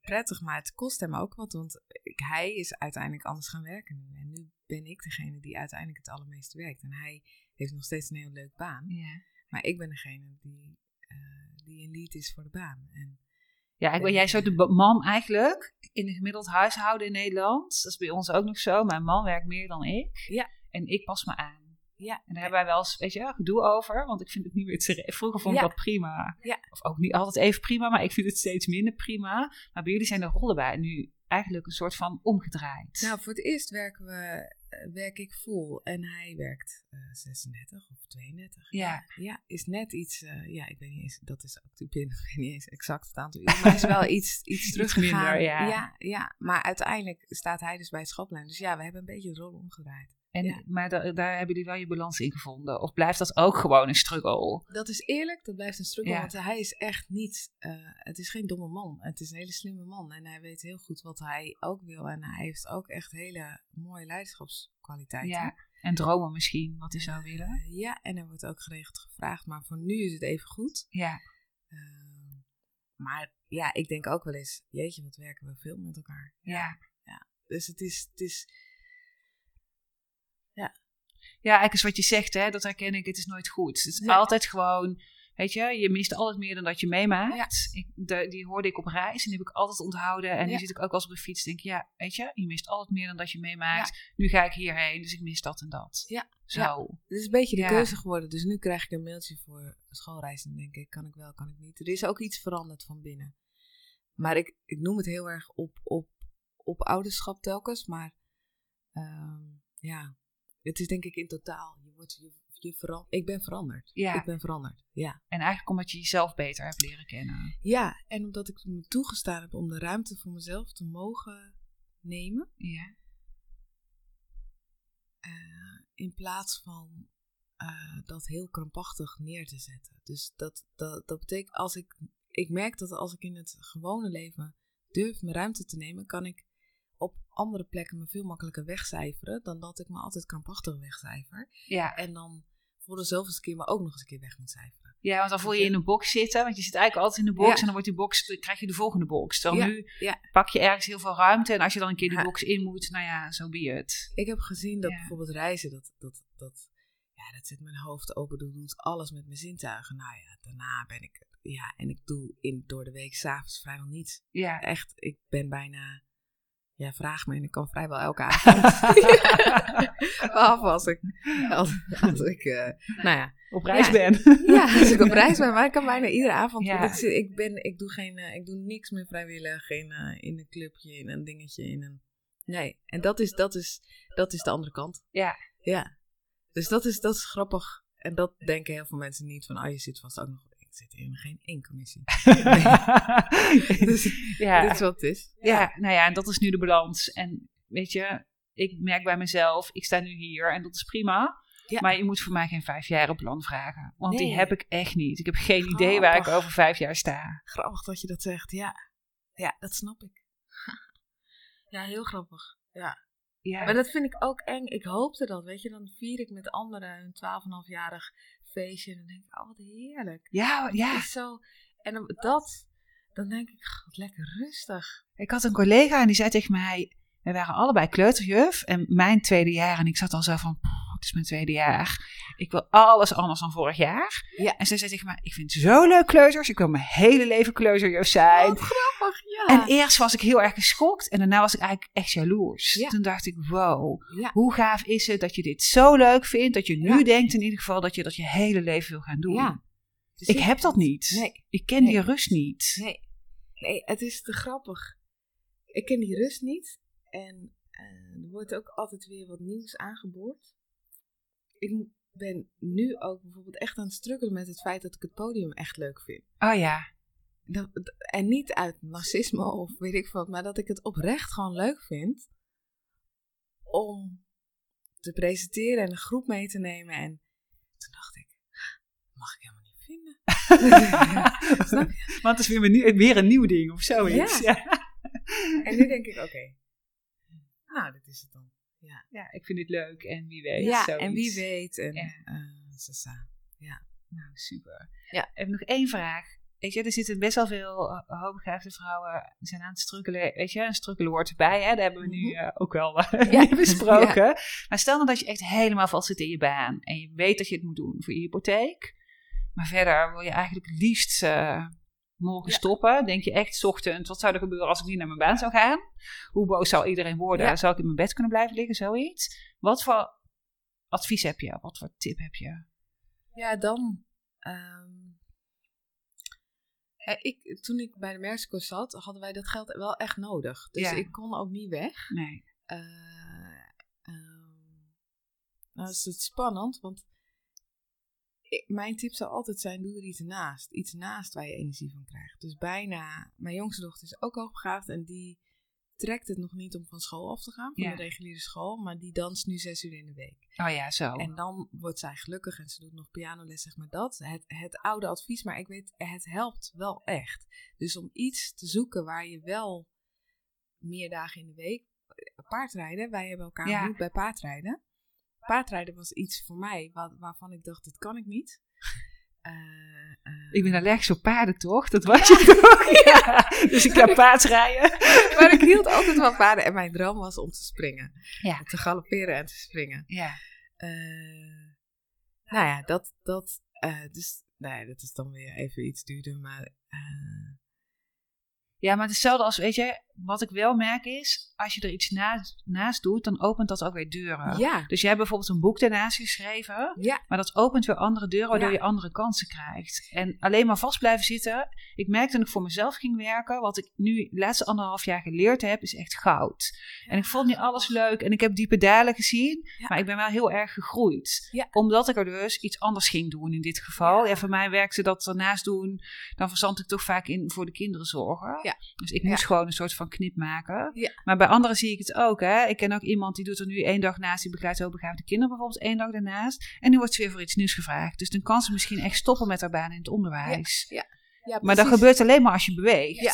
prettig, maar het kost hem ook wat. Want ik, hij is uiteindelijk anders gaan werken nu. En nu ben ik degene die uiteindelijk het allermeest werkt. En hij heeft nog steeds een heel leuk baan. ja. Maar ik ben degene die, eh, die een lead is voor de baan. En Ja, ik ben jij zo de man eigenlijk in een gemiddeld huishouden in Nederland. Dat is bij ons ook nog zo. Mijn man werkt meer dan ik. Ja. En ik pas me aan. Ja, En daar hebben wij wel eens, weet je, gedoe over. Want ik vind het niet meer terecht. Vroeger vond ik Ja. dat prima. Ja. Of ook niet altijd even prima, maar ik vind het steeds minder prima. Maar bij jullie zijn de rollen bij nu eigenlijk een soort van omgedraaid. nou voor het eerst werken we, eh, werk ik full en hij werkt eh, 36 of 32. Ja. Ja, is net iets, eh, ja, ik weet niet eens, dat is ook, ik weet ik weet niet eens exact het aantal uren, maar is wel iets, iets teruggegaan. minder, ja. ja. Ja, maar uiteindelijk staat hij dus bij het schaplijn. Dus ja, we hebben een beetje de rol omgedraaid. En, ja. Maar da- daar hebben jullie wel je balans in gevonden. Of blijft dat ook gewoon een struggle? Dat is eerlijk, dat blijft een struggle, Ja. want hij is echt niet, eh, het is geen domme man. Het is een hele slimme man en hij weet heel goed wat hij ook wil. En hij heeft ook echt hele mooie leiderschapskwaliteiten. Ja. En dromen misschien, wat hij zou willen. Eh, ja, en er wordt ook geregeld gevraagd, maar voor nu is het even goed. Ja. Ehm, maar ja, ik denk ook wel eens, jeetje, wat werken we veel met elkaar. Ja. Dus het is, het is Ja, eigenlijk is wat je zegt, hè, dat herken ik. Het is nooit goed. Het is Nee. altijd gewoon, weet je, je mist altijd meer dan dat je meemaakt. Ik, de- die hoorde ik op reis en die heb ik altijd onthouden. En nu zit ik ook als op de fiets, denk ik, ja, weet je, je mist altijd meer dan dat je meemaakt. Nu ga ik hierheen, dus ik mis dat en dat. Ja. Zo. Het is een beetje de keuze geworden. Dus nu krijg ik een mailtje voor schoolreis en denk ik, kan ik wel, kan ik niet. Er is ook iets veranderd van binnen. Maar ik, ik noem het heel erg op, op, op ouderschap telkens, maar ehm, ja, het is denk ik in totaal. Je wordt, je, je ik ben veranderd. Ja. Ik ben veranderd, ja. En eigenlijk omdat je jezelf beter hebt leren kennen. Ja, en omdat ik me toegestaan heb om de ruimte voor mezelf te mogen nemen. Ja. eh, in plaats van eh, dat heel krampachtig neer te zetten. Dus dat, dat, dat betekent, als ik, ik merk dat als ik in het gewone leven durf mijn ruimte te nemen, kan ik op andere plekken me veel makkelijker wegcijferen dan dat ik me altijd krampachtig wegcijfer. Ja. En dan voor de zoveelste keer me ook nog eens een keer weg moet cijferen. ja, want dan voel je je in een box zitten. Want je zit eigenlijk altijd in de box Ja. en dan wordt die box, dan krijg je de volgende box. Ja, nu ja. pak je ergens heel veel ruimte. En als je dan een keer die box in moet, nou ja, zo be het. Ik heb gezien dat bijvoorbeeld reizen, dat, dat, dat, ja, dat zit mijn hoofd open, dat doet alles met mijn zintuigen. Nou ja, daarna ben ik, ja, en ik doe in, door de week s'avonds vrijwel niets. Ja. Echt, ik ben bijna, Ja, vraag me en ik kan vrijwel elke avond. Behalve als ik, als, als ik uh, nou ja. Op reis Ja. ben. Ja, als ik op reis ben, maar ik kan bijna iedere avond. Ja. Ik, zit- ik, ben, ik, doe geen, eh, ik doe niks meer vrijwillig geen, eh, in een clubje, in een dingetje, in een... Nee, en dat is, dat is, dat is de andere kant. Ja. Ja. Dus dat is, dat is grappig. En dat denken heel veel mensen niet van, oh, je zit vast ook nog... Ik zit in geen één commissie. Dus ja. dit is wat het is. Ja, nou ja, en dat is nu de balans. En weet je, ik merk bij mezelf, ik sta nu hier en dat is prima. Ja. Maar je moet voor mij geen vijfjaren plan vragen. Want die heb ik echt niet. Ik heb geen idee waar ik over vijf jaar sta. Grappig dat je dat zegt, ja. Ja, dat snap ik. Ja, heel grappig. Ja. Ja, Maar dat vind ik ook eng. Ik hoopte dat, weet je. Dan vier ik met anderen een 12,5-jarig feestje. En dan denk ik, oh, wat heerlijk. ja, Het ja. is zo... En dan, dat, dan denk ik, god, lekker rustig. Ik had een collega en die zei tegen mij... We waren allebei kleuterjuf en mijn tweede jaar. En ik zat al zo van, "Poeh, het is mijn tweede jaar. Ik wil alles anders dan vorig jaar. Ja. En zij zei tegen mij, ik vind het zo leuk kleuters. Ik wil mijn hele leven kleuterjuf zijn. Wat grappig, ja. En eerst was ik heel erg geschokt en daarna was ik eigenlijk echt jaloers. Ja. Toen dacht ik, wow, ja. hoe gaaf is het dat je dit zo leuk vindt, dat je nu denkt in ieder geval dat je dat je hele leven wil gaan doen. Ja. Ik heb dat niet. Nee. Ik ken die rust niet. Nee. Nee, het is te grappig. Ik ken die rust niet. En eh, er wordt ook altijd weer wat nieuws aangeboord. Ik ben nu ook bijvoorbeeld echt aan het struggelen met het feit dat ik het podium echt leuk vind. Oh ja, Dat, en niet uit narcisme of weet ik wat, maar dat ik het oprecht gewoon leuk vind om te presenteren en een groep mee te nemen. En toen dacht ik, mag ik helemaal niet vinden. Snap je? want het is weer een, nieuw- weer een nieuw ding of zoiets. Ja. Ja. En nu denk ik, oké, nou, dit is het dan. Ja, Ja, ik vind het leuk en wie weet. ja zoiets. en wie weet. En, Ja. eh, sasa. Nou, super. Ja. Ik heb nog één vraag. Weet je, er zitten best wel veel uh, hoogbegaafde vrouwen zijn aan het strukkelen. Weet je, een strukkelen hoort erbij. Hè? Daar hebben we nu Mhm. eh, ook wel Ja. besproken. Maar stel nou dat je echt helemaal vast zit in je baan. En je weet dat je het moet doen voor je hypotheek. Maar verder wil je eigenlijk het liefst eh, morgen Ja. stoppen. Denk je echt 's ochtends, wat zou er gebeuren als ik niet naar mijn baan zou gaan? Hoe boos zou iedereen worden? Ja. Zou ik in mijn bed kunnen blijven liggen? Zoiets. Wat voor advies heb je? Wat voor tip heb je? Ja, dan. ehm, ja, ik, toen ik bij de Mexico zat, hadden wij dat geld wel echt nodig. Dus Ja. ik kon ook niet weg. Nee. Eh, ehm, nou is het spannend, want mijn tip zou altijd zijn: doe er iets naast. Iets naast waar je energie van krijgt. Dus bijna, mijn jongste dochter is ook hoogbegaafd en die trekt het nog niet om van school af te gaan, van Ja. de reguliere school, maar die danst nu zes uur in de week. Oh ja, zo. En dan wordt zij gelukkig en ze doet nog pianoles, zeg maar dat. Het, het oude advies, maar ik weet, het helpt wel echt. Dus om iets te zoeken waar je wel meer dagen in de week... Paardrijden, wij hebben elkaar Ja. bij paardrijden. Paardrijden was iets voor mij wa- waarvan ik dacht, dit kan ik niet. Eh, eh, Ik ben allergisch op paarden, toch? Dat was je toch? Ja. Dus ik ga paardrijden. maar ik hield altijd van paarden en mijn droom was om te springen. Ja. Te galopperen en te springen. Ja. Eh, nou ja, dat, dat, dus, nou ja, dat is dan weer even iets duurder, maar Ja, maar hetzelfde als, weet je, wat ik wel merk is, als je er iets naast, naast doet, dan opent dat ook weer deuren. ja, Dus jij hebt bijvoorbeeld een boek daarnaast geschreven, ja, maar dat opent weer andere deuren, waardoor Ja. je andere kansen krijgt. En alleen maar vast blijven zitten. Ik merkte toen ik voor mezelf ging werken, wat ik nu de laatste anderhalf jaar geleerd heb, is echt goud. En ik vond niet alles leuk en ik heb diepe dalen gezien, maar ik ben wel heel erg gegroeid. Omdat ik er dus iets anders ging doen in dit geval. Ja. Voor mij werkte dat ernaast doen, dan verzand ik toch vaak in voor de kinderen zorgen. Ja. Dus ik moest gewoon een soort van knip maken. Ja. Maar bij anderen zie ik het ook. Hè. Ik ken ook iemand die doet er nu één dag naast, die begeleidt hoogbegaafde kinderen bijvoorbeeld één dag daarnaast. En nu wordt ze weer voor iets nieuws gevraagd. Dus dan kan ze misschien echt stoppen met haar baan in het onderwijs. ja, Maar dat gebeurt alleen maar als je beweegt. Ja.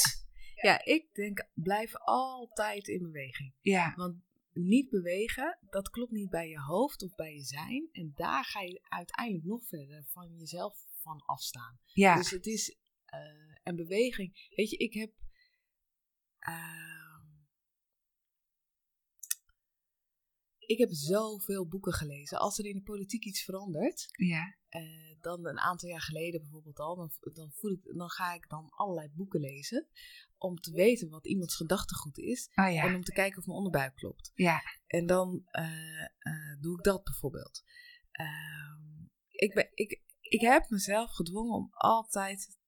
Ja, ik denk, blijf altijd in beweging. Ja. Want niet bewegen, dat klopt niet bij je hoofd of bij je zijn. En daar ga je uiteindelijk nog verder van jezelf van afstaan. Ja. Dus het is eh een beweging. Weet je, ik heb. Ehm, ik heb zoveel boeken gelezen. Als er in de politiek iets verandert, Ja. eh, dan een aantal jaar geleden bijvoorbeeld al, dan, dan, voel ik, dan ga ik dan allerlei boeken lezen. Om te weten wat iemands gedachtegoed is. Oh En om te kijken of mijn onderbuik klopt. Ja. En dan eh, eh, doe ik dat bijvoorbeeld. Ehm, ik, ben, ik, ik heb mezelf gedwongen om altijd.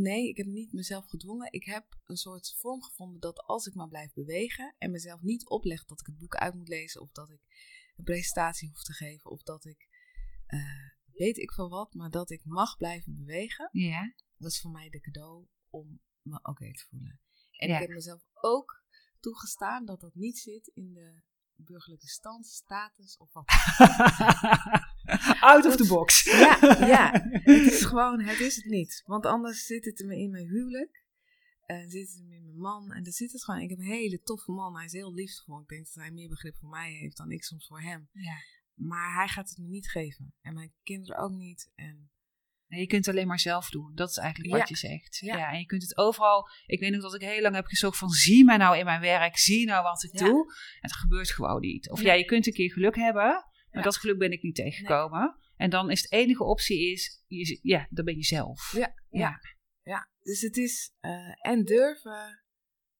Nee, ik heb niet mezelf gedwongen. Ik heb een soort vorm gevonden dat als ik maar blijf bewegen en mezelf niet opleg dat ik het boek uit moet lezen of dat ik een presentatie hoef te geven of dat ik eh, weet ik van wat, maar dat ik mag blijven bewegen. Ja. Dat is voor mij de cadeau om me oké te voelen. En Ja. ik heb mezelf ook toegestaan dat dat niet zit in de burgerlijke stand, status of wat. Out of the box. Ja, ja. Het is gewoon, het is het niet. Want anders zit het me in mijn huwelijk. En zit het in mijn man. En dan zit het gewoon. Ik heb een hele toffe man. Hij is heel liefdevol. Ik denk dat hij meer begrip voor mij heeft dan ik soms voor hem. Ja. Maar hij gaat het me niet geven. En mijn kinderen ook niet. En je kunt het alleen maar zelf doen. Dat is eigenlijk wat Ja. je zegt. Ja. Ja. en je kunt het overal. Ik weet nog dat ik heel lang heb gezocht van zie mij nou in mijn werk, zie nou wat ik Ja. doe. En het gebeurt gewoon niet. Of ja, je kunt een keer geluk hebben, maar dat geluk ben ik niet tegengekomen. En dan is de enige optie is, je, ja, dan ben je zelf. Ja, ja. ja. Dus het is. eh, en durven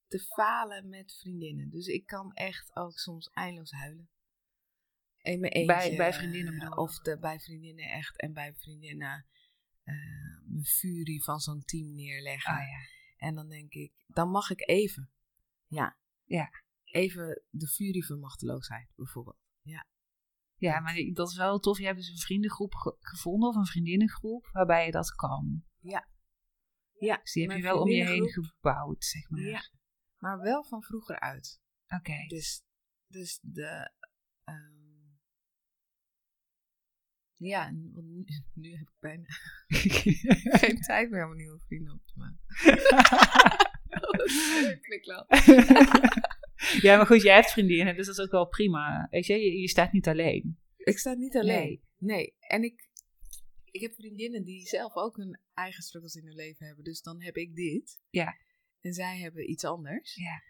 te falen met vriendinnen. Dus ik kan echt ook soms eindeloos huilen. In mijn eentje. Bij- bij vriendinnen? Of de, bij vriendinnen echt. En bij vriendinnen mijn furie van zo'n team neerleggen. Ah, ja. En dan denk ik, dan mag ik even. Ja. Ja. Even de furie van machteloosheid, bijvoorbeeld. ja, maar die- dat is wel tof. Je hebt dus een vriendengroep ge- gevonden of een vriendinnengroep waarbij je dat kan. Ja. Dus die heb je wel om je heen gebouwd, zeg maar. Ja. Maar wel van vroeger uit. Oké. Dus, dus de. ehm, ja, en- want nu, nu heb ik bijna geen tijd meer om nieuwe vrienden op te maken. wel. ja, maar goed, jij hebt vriendinnen, dus dat is ook wel prima. Weet je, je, je staat niet alleen. Ik sta niet alleen. Nee. Nee. En ik, ik heb vriendinnen die zelf ook hun eigen struggles in hun leven hebben. Dus dan heb ik dit. Ja. En zij hebben iets anders. Ja.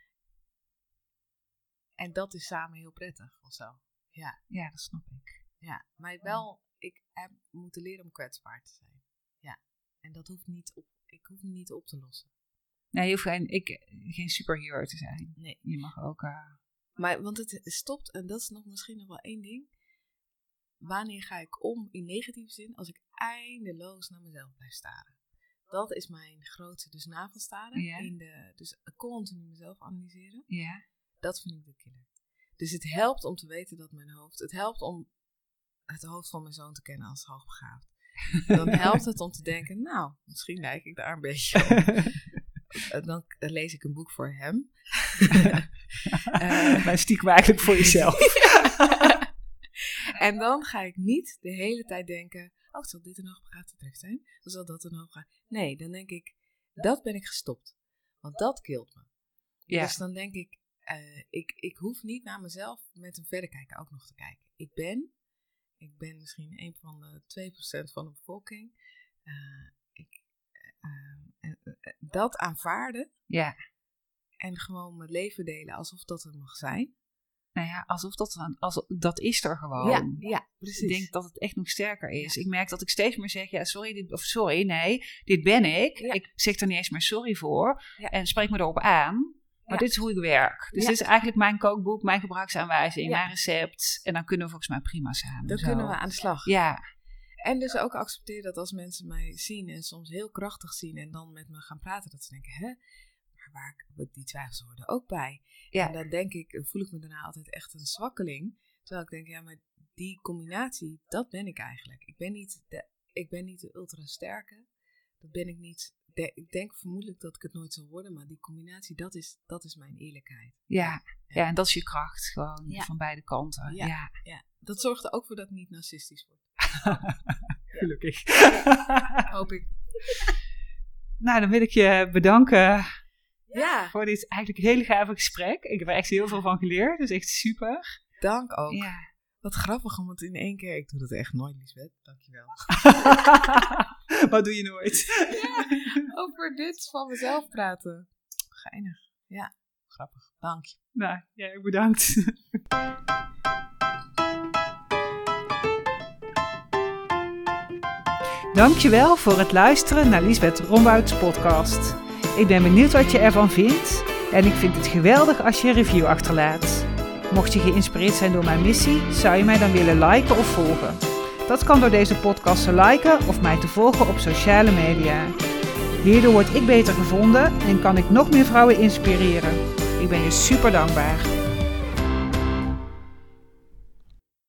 En dat is samen heel prettig of zo. Ja. Ja, dat snap ik. Ja, maar wel, ik heb moeten leren om kwetsbaar te zijn. Ja, en dat hoeft niet op, ik hoef niet op te lossen. Nee, je hoeft geen, ik, geen superhero te zijn. Nee. Je mag ook... eh, Maar, want het stopt, en dat is nog misschien nog wel één ding. Wanneer ga ik om in negatieve zin als ik eindeloos naar mezelf blijf staren? Dat is mijn grootste, dus navelstaren. Ja. In de, dus continu mezelf analyseren. ja. Dat vind ik de killer. Dus het helpt om te weten dat mijn hoofd, het helpt om het hoofd van mijn zoon te kennen als hoogbegaafd. Dan helpt het om te denken, nou, misschien lijk ik daar een beetje op. Eh, Dan lees ik een boek voor hem. Eh, maar stiekem eigenlijk voor jezelf. en dan ga ik niet de hele tijd denken, oh, zal dit een hoogbegaafde trek zijn? Of zal dat een hoogbegaafde... Nee, dan denk ik, dat ben ik gestopt. Want dat kilt me. Ja. Dus dan denk ik, eh, ik, ik hoef niet naar mezelf met een verrekijker ook nog te kijken. Ik ben, ik ben misschien een van de 2% van de bevolking. Eh, ik, eh, eh, dat aanvaarden ja. en gewoon mijn leven delen alsof dat er mag zijn. Nou ja, alsof dat... dan- Als, dat is er gewoon. ja, ja, precies. Ik denk dat het echt nog sterker is. Ik merk dat ik steeds meer zeg, ja, sorry, dit, of sorry, nee, dit ben ik. Ja. Ik zeg er niet eens meer sorry voor. En spreek me erop aan. Maar dit is hoe ik werk. Dus dit is eigenlijk mijn kookboek, mijn gebruiksaanwijzing, mijn recept. En dan kunnen we volgens mij prima samen. Dan zo. kunnen we aan de slag. Ja, En dus ook accepteren dat als mensen mij zien en soms heel krachtig zien en dan met me gaan praten, dat ze denken, hè, maar waar, die twijfels horen er ook bij. Ja. En dan denk ik, voel ik me daarna altijd echt een zwakkeling. Terwijl ik denk, ja, maar die combinatie, dat ben ik eigenlijk. Ik ben niet de, ik ben niet de ultra sterke. Dat ben ik niet. De- ik denk vermoedelijk dat ik het nooit zal worden, maar die combinatie, dat is, dat is mijn eerlijkheid. ja, ja, en dat is je kracht gewoon Ja. van beide kanten. Ja. Ja, Ja, dat zorgt er ook voor dat ik niet narcistisch word. gelukkig. Hoop ik. nou, dan wil ik je bedanken Ja, voor dit eigenlijk hele gave gesprek. Ik heb er echt heel veel van geleerd, dus echt super. dank ook. Wat grappig, want in één keer, ik doe dat echt nooit, Lisbeth, dankjewel. Wat doe je nooit? ja, over dit van mezelf praten. Geinig. Ja, grappig. Dank je. Nou, jij ja, bedankt. Dankjewel voor het luisteren naar Lisbeth Rombouts podcast. Ik ben benieuwd wat je ervan vindt en ik vind het geweldig als je een review achterlaat. Mocht je geïnspireerd zijn door mijn missie, zou je mij dan willen liken of volgen. Dat kan door deze podcast te liken of mij te volgen op sociale media. Hierdoor word ik beter gevonden en kan ik nog meer vrouwen inspireren. Ik ben je super dankbaar.